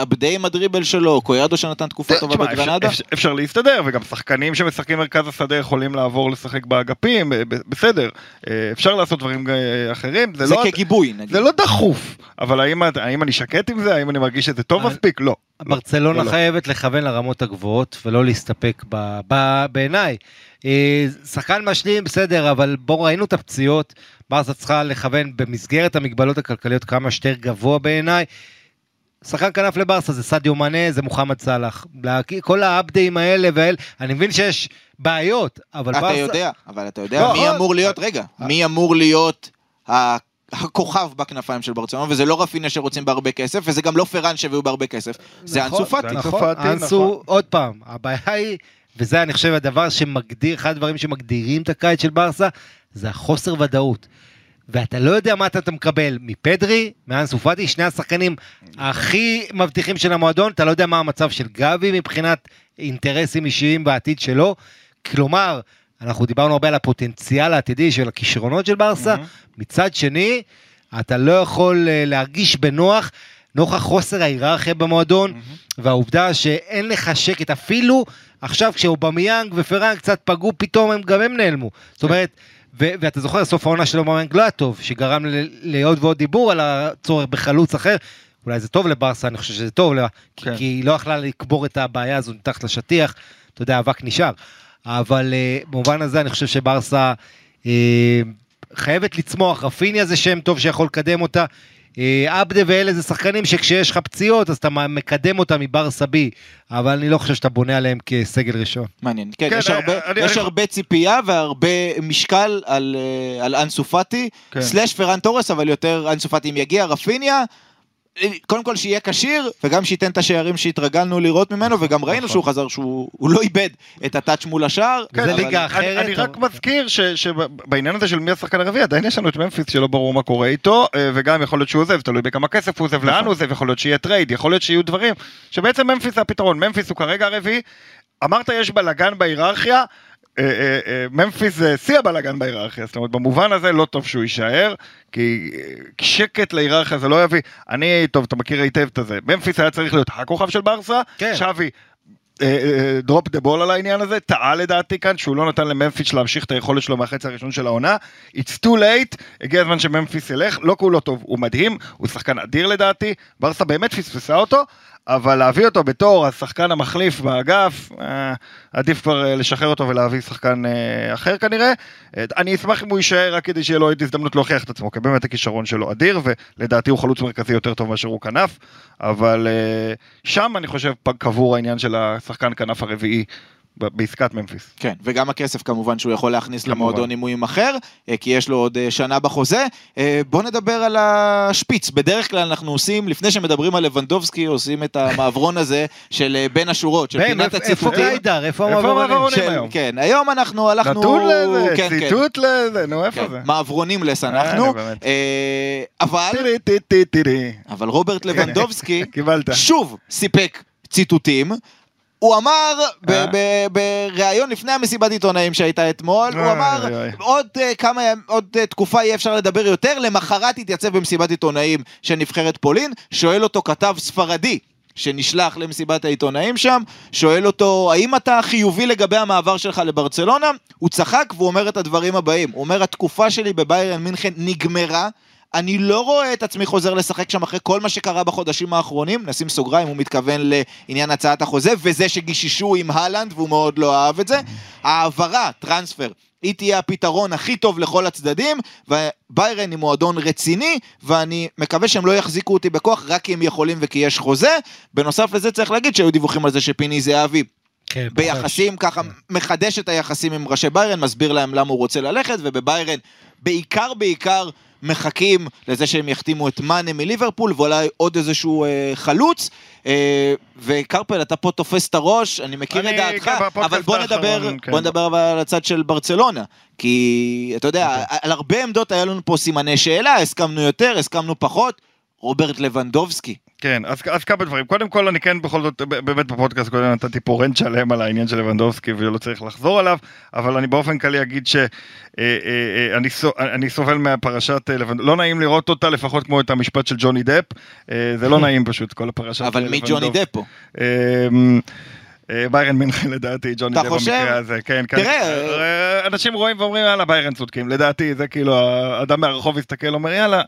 עבדי עם הדריבל שלו, קויאדו שנתן תקופה טובה בגרנדה? אפשר- אפשר להסתדר, וגם שחקנים שמשחקים מרכז השדה יכולים לעבור לשחק באגפים, אה, ב- בסדר. אה, אפשר לעשות דברים אחרים, זה זה לא... כגיבוי נגיד. זה לא דחוף, אבל האם, האם אני שקט עם זה? האם אני מרגיש שזה טוב אני- מספיק? לא. ברצלונה לא, לא. חייבת לכוון לרמות הגבוהות ולא להסתפק ב- ב- בעיניי. אה, שחקן משלים בסדר אבל בואו ראינו את הפציעות ברסה צריכה לכוון במסגרת המגבלות הכלכליות כמה שיותר גבוה בעיניי. שחקן כנף לברסה זה סדיו מאנה זה מוחמד סאלח כל האפדיים האלה והאלה אני מבין שיש בעיות אבל אתה ברסה יודע, אבל אתה יודע לא, מי עוד- אמור להיות, רגע, מי אמור להיות הכוכב בכנפיים של ברצלונה, וזה לא רפיניה שרוצים בהרבה כסף, וזה גם לא פרן שהביאו בהרבה כסף, זה נכון, אנסו פאטי. זה נכון, אנסו, נכון. עוד פעם, הבעיה היא, וזה אני חושב הדבר שמגדיר, אחד הדברים שמגדירים את הקיץ של ברסה, זה החוסר ודאות. ואתה לא יודע מה אתה, אתה מקבל מפדרי, מאנסו פאטי, שני השחקנים הכי מבטיחים של המועדון, אתה לא יודע מה המצב של גבי מבחינת אינטרסים אישיים בעתיד שלו. כלומר, אנחנו דיברנו הרבה על הפוטנציאל העתידי של הכישרונות של ברסה, מצד שני, אתה לא יכול אה, להרגיש בנוח נוכח חוסר ההיררכיה במועדון, והעובדה שאין לך שקט, אפילו עכשיו כשאובמיאנג ופראן קצת פגעו, פתאום הם, גם הם נעלמו. זאת אומרת, ו- ואתה זוכר, סוף העונה של אובמיאנג לא היה טוב, שגרם לעוד ועוד דיבור על הצורך בחלוץ אחר. אולי זה טוב לברסה, אני חושב שזה טוב כן. כי היא לא יכלה לקבור את הבעיה הזו מתחת לשטיח, אתה יודע, אבק נשאר. אבל uh, במובן הזה אני חושב שברסה uh, חייבת לצמוח, רפיניה זה שם טוב שיכול לקדם אותה. אה, עבדה ואלה זה שחקנים שכשיש לך פציעות אז אתה מקדם אותם מברסה בי, אבל אני לא חושב שאתה בונה עליהם כסגל ראשון. מעניין, כן, כן, יש אני- הרבה- אני- יש אני- הרבה ציפייה והרבה משקל על אה, על אנסו פאטי, כן. slash פרן תורס, אבל יותר אנסו פאטי אם יגיע, רפיניה, קודם כל שיהיה כשיר, וגם שייתן את השערים שהתרגלנו לראות ממנו, וגם ראינו נכון. שהוא חזר שהוא הוא לא איבד את ה touch מול השער. זה אבל- ליגה אני- אחרת, אני רק מזכיר ש- שבעניין הזה של מי השחקן הרביעי עדיין יש לנו את ממפיס שלא ברור מה קורה איתו אה, וגם יכול להיות שהוא עוזב תלוי בכמה כסף הוא עוזב לאן הוא עוזב יכול להיות שיהיה trade יכול להיות שיהיו דברים שבעצם ממפיס זה הפתרון ממפיס הוא כרגע הרביעי אמרת יש בלאגן בהיררכיה. אה, אה, אה, ממפיס זה שיא הבלאגן בהיררכיה, זאת אומרת במובן הזה לא טוב שהוא יישאר, כי שקט להיררכיה זה לא יביא, אני, טוב אתה מכיר היטב את הזה, ממפיס היה צריך להיות הכוכב של ברסה, כן. צ'אבי drop the ball על העניין הזה, טעה לדעתי כאן שהוא לא נתן לממפיס להמשיך את היכולת שלו מהחצי הראשון של העונה. It's too late, הגיע הזמן שממפיס ילך, לא כולו טוב, הוא מדהים, הוא שחקן אדיר לדעתי, ברסה באמת פספסה אותו, אבל להביא אותו בתור השחקן המחליף באגף, אה, עדיף כבר אה, לשחרר אותו ולהביא שחקן אה, אחר כנראה. אה, אני אשמח אם הוא יישאר רק כדי שיהיה לו הזדמנות להוכיח את עצמו, כי באמת הכישרון שלו אדיר, ולדעתי הוא חלוץ מרכזי יותר טוב מאשר הוא כנף, אבל שם אני חושב קבור העניין של השחקן כנף הרביעי בעסקת ממפיס. כן, וגם הכסף כמובן שהוא יכול להכניס כמובן. למועדון הוא יימכר, אה, כי יש לו עוד אה, שנה בחוזה. אה, בוא נדבר על השפיץ. בדרך כלל אנחנו עושים, לפני שמדברים על לבנדובסקי, עושים את המעברון הזה של בין השורות, של פינת איפה- איפה. גיידר? איפה המעברונים? היום? כן, היום אנחנו הלכנו... נתון לזה, כן, כן. ציטוט לזה, נו איפה כן, זה? מעברונים לס אנחנו, אבל. אבל רוברט לבנדובסקי. [LAUGHS] שוב סיפק ציטוטים. הוא אמר אה? בריאיון לפני המסיבת עיתונאים שהייתה אתמול, הוא אמר. עוד אה, כמה עוד אה, תקופה יהיה אפשר לדבר יותר, למחרת התייצב במסיבת עיתונאים של נבחרת פולין, שואל אותו כתב ספרדי. שנשלח למסיבת העיתונאים שם, שואל אותו, האם אתה חיובי לגבי המעבר שלך לברצלונה? הוא צחק והוא אומר את הדברים הבאים. הוא אומר, התקופה שלי בביירן מינכן נגמרה, אני לא רואה את עצמי חוזר לשחק שם אחרי כל מה שקרה בחודשים האחרונים, נשים סוגריים, הוא מתכוון לעניין הצעת החוזה, וזה שגיששו עם הלנד והוא מאוד לא אהב את זה. העברה, טרנספר, היא תהיה הפתרון הכי טוב לכל הצדדים, וביירן היא מועדון רציני, ואני מקווה שהם לא יחזיקו אותי בכוח רק כי הם יכולים וכי יש חוזה. בנוסף לזה צריך להגיד שהיו דיווחים על זה שפיני זהבי כן, ביחסים, ככה מחדש את היחסים עם ראשי ביירן, מסביר להם למה הוא רוצה ללכת, ובביירן בעיקר בעיקר מחכים לזה שהם יחתימו את מאנה מליברפול, ואולי עוד איזשהו אה, חלוץ. אה, וקרפל, אתה פה תופס את הראש, אני מכיר אני את דעתך, אבל בוא נדבר, כן. בוא נדבר אבל על הצד של ברצלונה. כי, אתה יודע, אוקיי. על הרבה עמדות היה לנו פה סימני שאלה, הסכמנו יותר, הסכמנו פחות. רוברט לבנדובסקי. כן, אז, אז כמה דברים. קודם כל, אני כן בכל זאת, באמת בפודקאסט קודם נתתי פה רנט שלם על העניין של לבנדובסקי ולא צריך לחזור עליו, אבל אני באופן כללי אגיד שאני אני סובל מהפרשת אה, לבנדובסקי, לא נעים לראות אותה לפחות כמו את המשפט של ג'וני דפ, אה, זה לא [LAUGHS] נעים פשוט, כל הפרשת אבל אה, מי ג'וני לבנדובסקי. אה, אה, ביירן מינכן [LAUGHS] לדעתי, ג'וני דפ חושב? במקרה הזה, כן, כן. תראה, אה, אנשים רואים ואומרים יאללה ביירן צודקים, לדעתי זה כאילו האדם מהרחוב יסתכל אומר יאללה,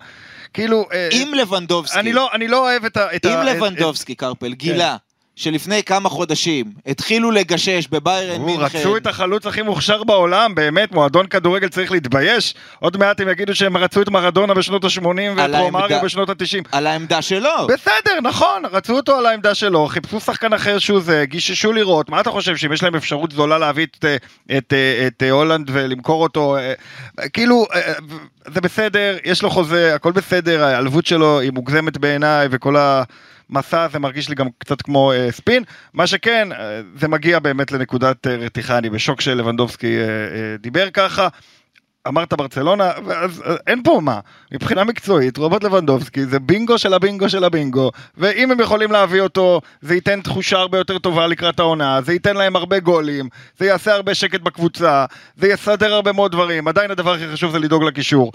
כאילו, אה, אם לבנדובסקי, אני לא, אני לא אוהב את ה... את אם ה- את- לבנדובסקי, קרפל, גילה שלפני כמה חודשים התחילו לגשש בביירן מינכן, רצו את החלוץ הכי מוכשר בעולם, באמת, מועדון כדורגל צריך להתבייש. עוד מעט הם יגידו שהם רצו את מרדונה בשנות ה-80 ואת רומאריו בשנות ה-90. על העמדה שלו. בסדר, נכון, רצו אותו על העמדה שלו, חיפשו שחקן אחר שהוא זה, גיששו לראות, מה אתה חושב, שאם יש להם אפשרות זולה להביא את, אה, את, אה, את אה, הולנד ולמכור אותו, כאילו, זה בסדר, יש לו חוזה, הכל בסדר, העלבות שלו היא מוגזמת בעיניי, וכל המסע הזה מרגיש לי גם קצת כמו אה, ספין, מה שכן, אה, זה מגיע באמת לנקודת אה, רתיחה, אני בשוק שלבנדובסקי אה, אה, דיבר ככה. אמרת ברצלונה, אז אה, אין פה מה. מבחינה מקצועית, רוברט לבנדובסקי זה בינגו של הבינגו של הבינגו, ואם הם יכולים להביא אותו, זה ייתן תחושה הרבה יותר טובה לקראת העונה, זה ייתן להם הרבה גולים, זה יעשה הרבה שקט בקבוצה, זה יסדר הרבה מאוד דברים, עדיין הדבר הכי חשוב זה לדאוג לקישור.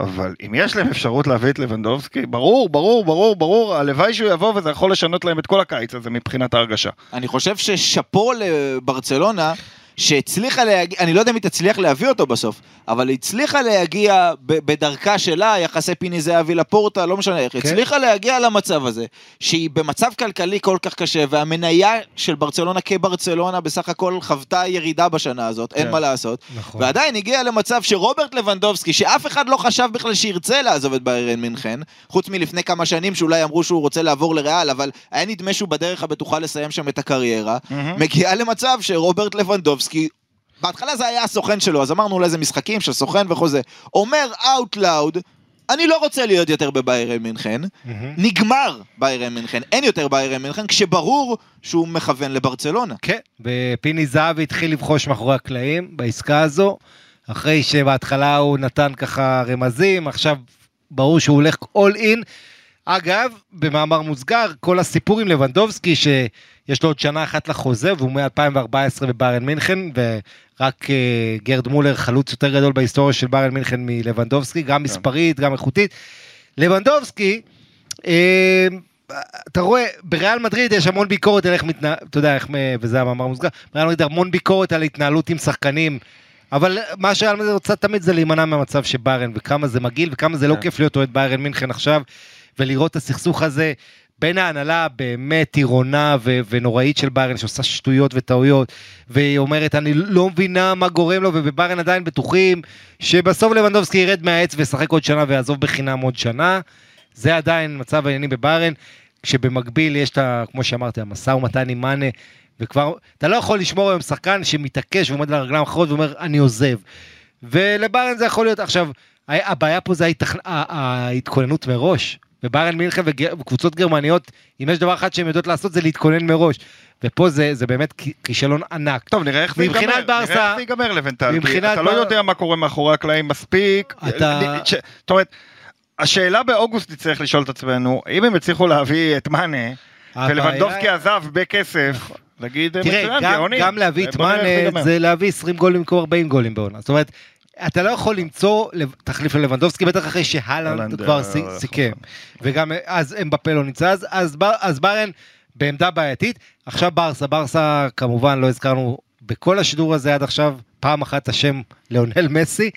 אבל אם יש להם אפשרות להביא את לבנדובסקי, ברור, ברור, ברור, ברור, הלוואי שהוא יבוא וזה יכול לשנות להם את כל הקיץ הזה מבחינת ההרגשה. אני חושב ששאפו לברצלונה, שהצליחה להגיע, אני לא יודע אם היא תצליח להביא אותו בסוף, אבל היא הצליחה להגיע בדרכה שלה, יחסי פיני זהבי לפורטה, לא משנה איך, כן. הצליחה להגיע למצב הזה, שהיא במצב כלכלי כל כך קשה, והמניה של ברצלונה כברצלונה בסך הכל חוותה ירידה בשנה הזאת, אין כן. מה לעשות, נכון. ועדיין הגיע למצב שרוברט לבנדובסקי, שאף אחד לא חשב בכלל שירצה לעזוב את ביירן מינכן, חוץ מלפני כמה שנים שאולי אמרו שהוא רוצה לעבור לריאל, אבל היה נדמה שהוא בדרך הבטוחה לסיים שם את הקריירה, מגיע למצב שרוברט לבנדובסקי, בהתחלה זה היה הסוכן שלו, אז אמרנו אולי זה משחקים של סוכן וחוזה, אומר out loud, אני לא רוצה להיות יותר בביירן מינכן, מהמם. נגמר ביירן מינכן, אין יותר ביירן מינכן, כשברור שהוא מכוון לברצלונה. כן, ופיני זהבי התחיל לבחוש מאחורי הקלעים בעסקה הזו, אחרי שבהתחלה הוא נתן ככה רמזים, עכשיו ברור שהוא הולך all in. אגב, במאמר מוסגר, כל הסיפור עם לבנדובסקי, שיש לו עוד שנה אחת לחוזה, והוא מ-2014 בביירן מינכן, ורק אה, גרד מולר חלוץ יותר גדול בהיסטוריה של ביירן מינכן מלבנדובסקי, גם מספרית, גם איכותית. לבנדובסקי, אה, אתה רואה, בריאל מדריד יש המון ביקורת על איך מתנהל, אתה יודע איך, וזה המאמר מוסגר, בריאל מדריד המון ביקורת על התנהלות עם שחקנים, אבל מה שריאל מדריד רוצה תמיד זה להימנע מהמצב של ביירן, וכמה זה מגעיל, וכמה זה לא כן. כיף להיות אוהד ביירן מינכן עכשיו, ולראות את הסכסוך הזה בין ההנהלה הבאמת טירונה ו- ונוראית של ביירן, שעושה שטויות וטעויות, והיא אומרת, אני לא מבינה מה גורם לו, ובביירן עדיין בטוחים שבסוף לבנדובסקי ירד מהעץ וישחק עוד שנה ויעזוב בחינם עוד שנה. זה עדיין מצב העניינים בביירן, כשבמקביל יש את ה... כמו שאמרתי, המשא ומתן עם מאנה, וכבר, אתה לא יכול לשמור היום שחקן שמתעקש ועומד על הרגליים האחרות ואומר, אני עוזב. ולביירן זה יכול להיות, עכשיו, הבעיה פה זה ההתכ... ההתכוננות מראש. בביירן מינכן וקבוצות גרמניות, אם יש דבר אחד שהן יודעות לעשות זה להתכונן מראש. ופה זה, זה באמת כישלון ענק. טוב, נראה איך זה ייגמר. נראה איך זה ייגמר לבנטל. כי אתה לא בר- יודע מה קורה מאחורי הקלעים מספיק. אתה- ש- זאת אומרת, השאלה באוגוסט נצטרך לשאול את עצמנו, אם הם הצליחו להביא את מאנה, ולבנדובסקי עזב בכסף, להגיד תראה, מצוין, גם. גם להביא את מאנה. זה להביא 20 גולים במקום 40 גולים בעונה. זאת אומרת, אתה לא יכול למצוא תחליף ללבנדובסקי, בטח אחרי שהלנד הלנד, כבר אה, אה, סיכם. וגם אז אמבפה לא נמצא, אז, אז, בר- אז ברן בעמדה בעייתית. עכשיו ברסה, ברסה כמובן לא הזכרנו בכל השידור הזה עד עכשיו פעם אחת השם ליאונל מסי.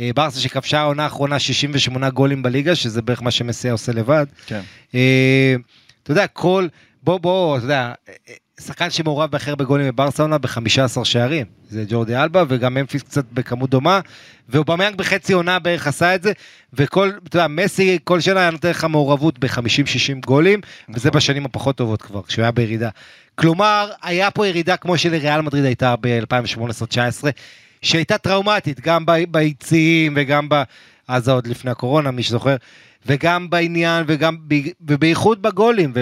אה, ברסה שכבשה העונה האחרונה 68 גולים בליגה, שזה בערך מה שמסי עושה לבד. כן. אה, אתה יודע, כל, בוא, בוא, אתה יודע, אה, שחקן שמעורב בהכי הרבה גולים בברסה עונה ב-15 שערים. זה ג'ורדי אלבה, וגם ממפיס קצת בכמות דומה, ואובמיאנג בחצי עונה בערך עשה את זה, וכל, אתה יודע, מסי כל שנה היה נותן לך מעורבות ב-50-60 גולים, וזה בשנים הפחות טובות כבר, כשהוא היה בירידה. כלומר, היה פה ירידה כמו שלריאל מדריד הייתה ב-2018-2019, שהייתה טראומטית, גם ביציעים וגם ב... אז עוד לפני הקורונה, מי שזוכר, וגם בעניין, וגם, ובייחוד בגולים,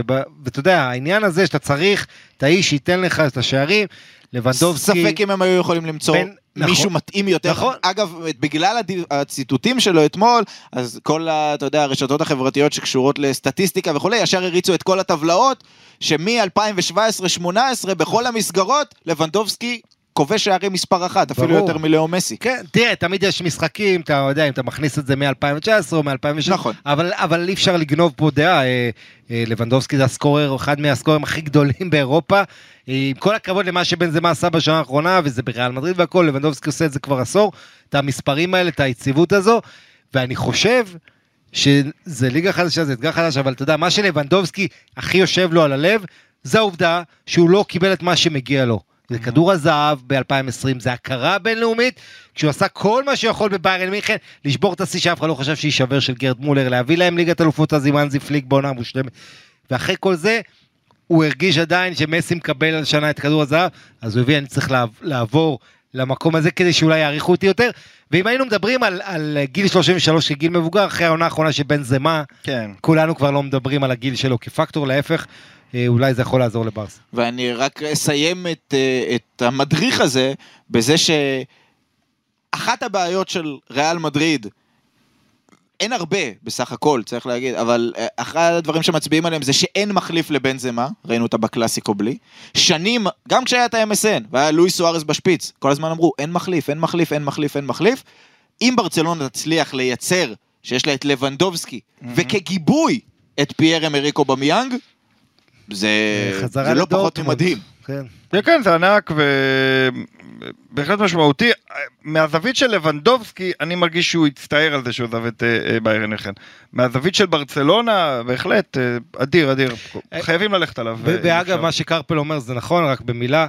ואתה יודע, העניין הזה שאתה צריך את האיש שייתן לך את השערים, לבנדובסקי, ספק אם הם היו יכולים למצוא בין- מישהו נכון. מתאים יותר. נכון. אגב, בגלל הציטוטים שלו אתמול, אז כל, ה- אתה יודע, הרשתות החברתיות שקשורות לסטטיסטיקה וכולי, ישר הריצו את כל הטבלאות, שמ-2017-2018 בכל המסגרות, לבנדובסקי כובש שערים מספר אחת, אפילו ברור. יותר מלאו מסי. כן, תראה, תמיד יש משחקים, אתה יודע, אם אתה מכניס את זה מ-2019 או מ-2016, נכון. אבל, אבל אי אפשר לגנוב פה דעה, אה, אה, לבנדובסקי זה הסקורר, אחד מהסקוררים הכי גדולים באירופה, אה, עם כל הכבוד למה שבן זמה עשה בשנה האחרונה, וזה בריאל מדריד והכל, לבנדובסקי עושה את זה כבר עשור, את המספרים האלה, את היציבות הזו, ואני חושב שזה ליגה חדשה, זה אתגר חדש, אבל אתה יודע, מה שלבנדובסקי הכי יושב לו על הלב, זה העובדה שהוא לא קיבל את מה שמגיע לו. זה כדור הזהב ב-2020, זה הכרה בינלאומית, כשהוא עשה כל מה שיכול בביירן מינכן, לשבור את השיא שאף אחד לא חשב שיישבר של גרד מולר, להביא להם ליגת אלופות אז עם אנזי פליק בעונה מושלמת. ואחרי כל זה, הוא הרגיש עדיין שמסי מקבל על שנה את כדור הזהב, אז הוא הבין, אני צריך לעב- לעבור למקום הזה כדי שאולי יעריכו אותי יותר. ואם היינו מדברים על, על גיל 33 כגיל מבוגר, אחרי העונה האחרונה של בן זמה, כן. כולנו כבר לא מדברים על הגיל שלו כפקטור, להפך, אולי זה יכול לעזור לברסה. ואני רק אסיים את, אה, את המדריך הזה בזה שאחת הבעיות של ריאל מדריד, אין הרבה בסך הכל, צריך להגיד, אבל אה, אחד הדברים שמצביעים עליהם זה שאין מחליף לבנזמה, ראינו אותה בקלאסיקו בלי. שנים, גם כשהיה את ה-MSN, והיה לואי סוארז בשפיץ, כל הזמן אמרו, אין מחליף, אין מחליף, אין מחליף, אין מחליף. אם ברצלונה תצליח לייצר, שיש לה את לבנדובסקי, וכגיבוי את פייר אמריקו במיאנג, זה, זה לא. פחות ממדהים. כן. כן, כן, זה ענק ובהחלט משמעותי. מהזווית של לבנדובסקי, אני מרגיש שהוא הצטער על זה שהוא עזב את אה, אה, ביירן מינכן. מהזווית של ברצלונה, בהחלט, אה, אדיר, אדיר. חייבים ללכת עליו. ואגב, אפשר. מה שקרפל אומר זה נכון, רק במילה,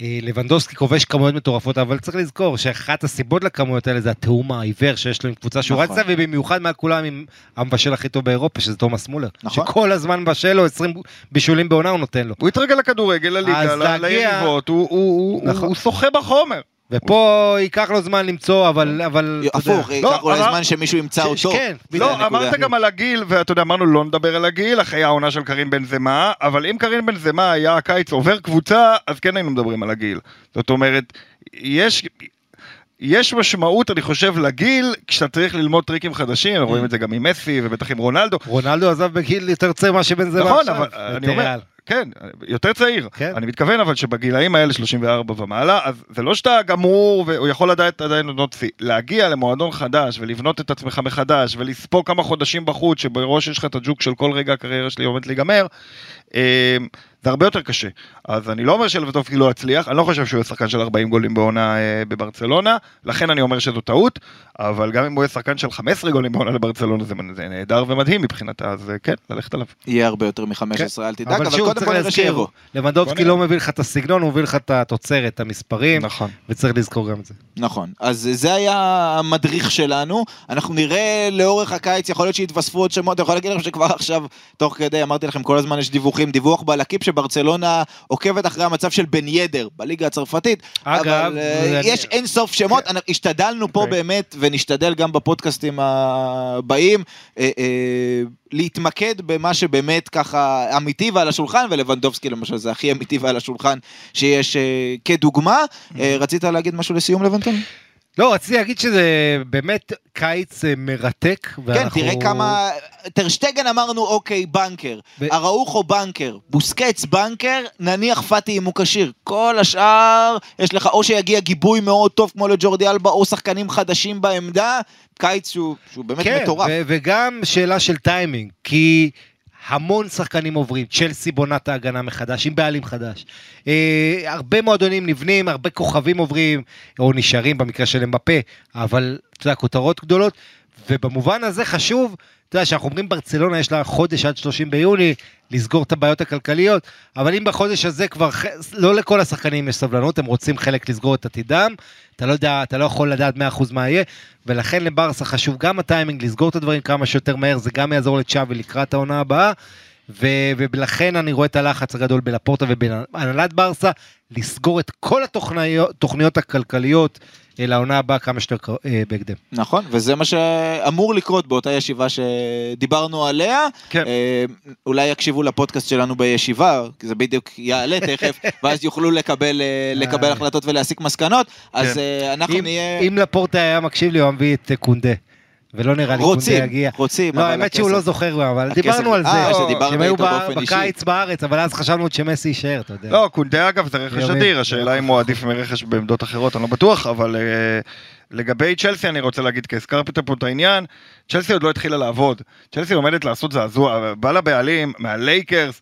לבנדובסקי כובש כמויות מטורפות, אבל צריך לזכור שאחת הסיבות לכמויות האלה זה התיאום העיוור שיש לו עם קבוצה שהוא נכון. רצה, ובמיוחד מעל כולם עם המבשל הכי טוב באירופה, שזה תומאס מולר. נכון. שכל הזמן מבשל לו 20 בישולים בעונה הוא נותן לו. הוא התרגל לכדוריגל, אז לליגה, ליריבות, נכון. הוא שוחה בחומר. ופה ייקח לו זמן למצוא, אבל... אבל אתה יודע. הפוך, לא, ייקח אולי זמן שמישהו ימצא ש- אותו. כן, לא. אמרת גם על הגיל, ואתה יודע, אמרנו לא נדבר על הגיל, אחרי העונה של קרין בן זמה, אבל אם קרין בן זמה היה הקיץ עובר קבוצה, אז כן היינו מדברים על הגיל. זאת אומרת, יש... יש משמעות, אני חושב, לגיל, כשאתה צריך ללמוד טריקים חדשים, רואים את זה גם עם מסי ובטח עם רונלדו. רונלדו עזב בגיל יותר צעיר מה שבן זמה נכון, עכשיו. אבל אני אומר. כן, יותר צעיר. כן. אני מתכוון אבל שבגילאים האלה 34 ומעלה, אז זה לא שאתה גמור והוא יכול לדעת עדיין עונות שיא. להגיע למועדון חדש ולבנות את עצמך מחדש ולספוג כמה חודשים בחוץ שבראש יש לך את הג'וק של כל רגע הקריירה שלי עומד להיגמר, אה, זה הרבה יותר קשה. אז אני לא אומר שלבטובסקי לא יצליח, אני לא חושב שהוא יהיה שחקן של 40 גולים בעונה אה, בברצלונה, לכן אני אומר שזו טעות, אבל גם אם הוא יהיה שחקן של 15 גולים בעונה לברצלונה זה, זה נהדר ומדהים מבחינתה, אז אה, כן, ללכת עליו. יהיה הרבה יותר מ-15, אל תדאג, אבל אבל קודם כל נראה שיבוא. לבנדובסקי לא מביא לך את הסגנון, הוא מביא לך את התוצרת, את המספרים, נכון. וצריך לזכור גם את זה. נכון, אז זה היה המדריך שלנו, אנחנו נראה לאורך הקיץ, יכול להיות שיתווספו עוד שמות, אני יכול להגיד לכם שכבר עכשיו, תוך כדי, אמרתי לכם, כל הזמן יש דיווחים, דיווח בלקיפ שברצלונה עוקבת אחרי המצב של בן ידר בליגה הצרפתית, אגב, אבל אה, יש אין סוף שמות, אנחנו השתדלנו פה אוקיי. באמת, ונשתדל גם בפודקאסטים הבאים, אה, אה, להתמקד במה שבאמת ככה אמיתי ועל השולחן, ולבנדובסקי למשל זה הכי אמיתי ועל השולחן שיש כדוגמה. אה, רצית להגיד משהו לסיום לבנטון? לא, רציתי להגיד שזה באמת קיץ אה, מרתק. כן, ואנחנו- תראה כמה... טרשטגן אמרנו, אוקיי, בנקר. אראוחו בנקר. בוסקץ בנקר, נניח פאטי אם הוא כשיר. כל השאר, יש לך או שיגיע גיבוי מאוד טוב כמו לג'ורדי אלבה, או שחקנים חדשים בעמדה. קיץ שהוא, שהוא באמת כן, מטורף. ו- וגם שאלה של טיימינג, כי המון שחקנים עוברים, צ'לסי בונה את ההגנה מחדש, עם בעלים חדש. אה, הרבה מועדונים נבנים, הרבה כוכבים עוברים, או נשארים במקרה של אמבפה, אבל אתה יודע, כותרות גדולות, ובמובן הזה חשוב, אתה יודע, שאנחנו אומרים ברצלונה יש לה חודש עד 30 ביוני לסגור את הבעיות הכלכליות, אבל אם בחודש הזה כבר, לא לכל השחקנים יש סבלנות, הם רוצים חלק לסגור את עתידם, אתה לא יודע, אתה לא יכול לדעת 100% מה יהיה, ולכן לברסה חשוב גם הטיימינג לסגור את הדברים כמה שיותר מהר, זה גם יעזור לצ'אבי לקראת העונה הבאה, ו- ולכן אני רואה את הלחץ הגדול בלפורטה ובהנהלת ברסה, לסגור את כל התוכניות הכלכליות אה, לעונה הבאה כמה שיותר אה, בהקדם. נכון, וזה מה שאמור לקרות באותה ישיבה שדיברנו עליה. כן. אה, אולי יקשיבו לפודקאסט שלנו בישיבה, כי זה בדיוק יעלה תכף, [LAUGHS] ואז יוכלו לקבל, לקבל החלטות ולהסיק מסקנות. אז כן. אנחנו אם, נהיה... אם לפורטה היה מקשיב לי, הוא היה מביא את קונדה. ולא נראה לי קונדה רוצים, יגיע. רוצים, לא, אבל האמת שהוא לא זוכר, אבל דיברנו על אה, זה. שדיברת שהם היו איתו ב- באופן אישי. בקיץ בארץ, אבל אז חשבנו שמסי יישאר, אתה יודע. לא, קונדה אגב זה רכש. אדיר, השאלה אם הוא עדיף מרכש בעמדות אחרות, אני לא בטוח, אבל אה, לגבי צ'לסי אני רוצה להגיד, כי הזכרת פה את העניין, צ'לסי עוד לא התחילה לעבוד. צ'לסי עומדת לעשות זעזוע, בא לבעלים, מהלייקרס.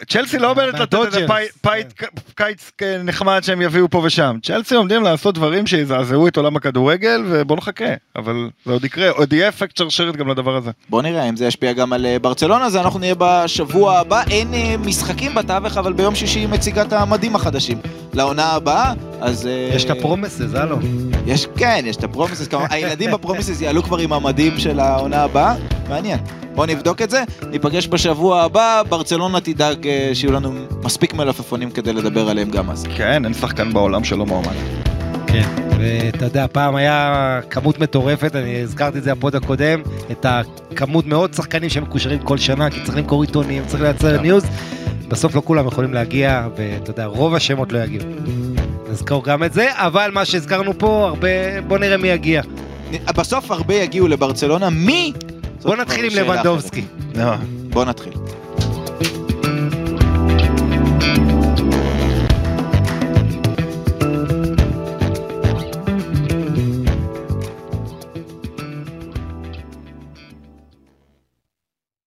אה, כן. צ'לסי לא עומדת לתת איזה fight- קיץ נחמד שהם יביאו פה ושם. צ'לסי עומדים לעשות דברים שיזעזעו את עולם הכדורגל, ובוא נחכה, אבל זה עוד יקרה, עוד יהיה אפקט שרשרת גם לדבר הזה. בוא נראה אם זה ישפיע גם על אה, ברצלונה, אז אנחנו נהיה בשבוע הבא. אין אה, משחקים בתווך, אבל ביום שישי היא מציגה את המדים החדשים לעונה הבאה, אז... אה, יש את הפרומסס, הלו. יש, כן, יש את הפרומיסס, כמובן, הילדים בפרומיסס יעלו כבר עם המדים של העונה הבאה, מעניין. בואו נבדוק את זה, ניפגש בשבוע הבא, ברצלונה תדאג אה, שיהיו לנו מספיק מלפפונים כדי לדבר עליהם גם אז. כן, אין שחקן בעולם שלא מועמד. כן. ואתה יודע, פעם היה כמות מטורפת, אני הזכרתי את זה ב pod הקודם, את הכמות מאוד שחקנים שמקושרים כל שנה, כי צריך למכור עיתונים, צריך לייצר ניוז. בסוף לא כולם יכולים להגיע, ואתה יודע, רוב השמות לא יגיעו. נזכור גם את זה, אבל מה שהזכרנו פה, הרבה, בוא נראה מי יגיע. בסוף הרבה יגיעו לברצלונה, מי? בוא נתחיל עם. לבנדובסקי. לא. בוא נתחיל.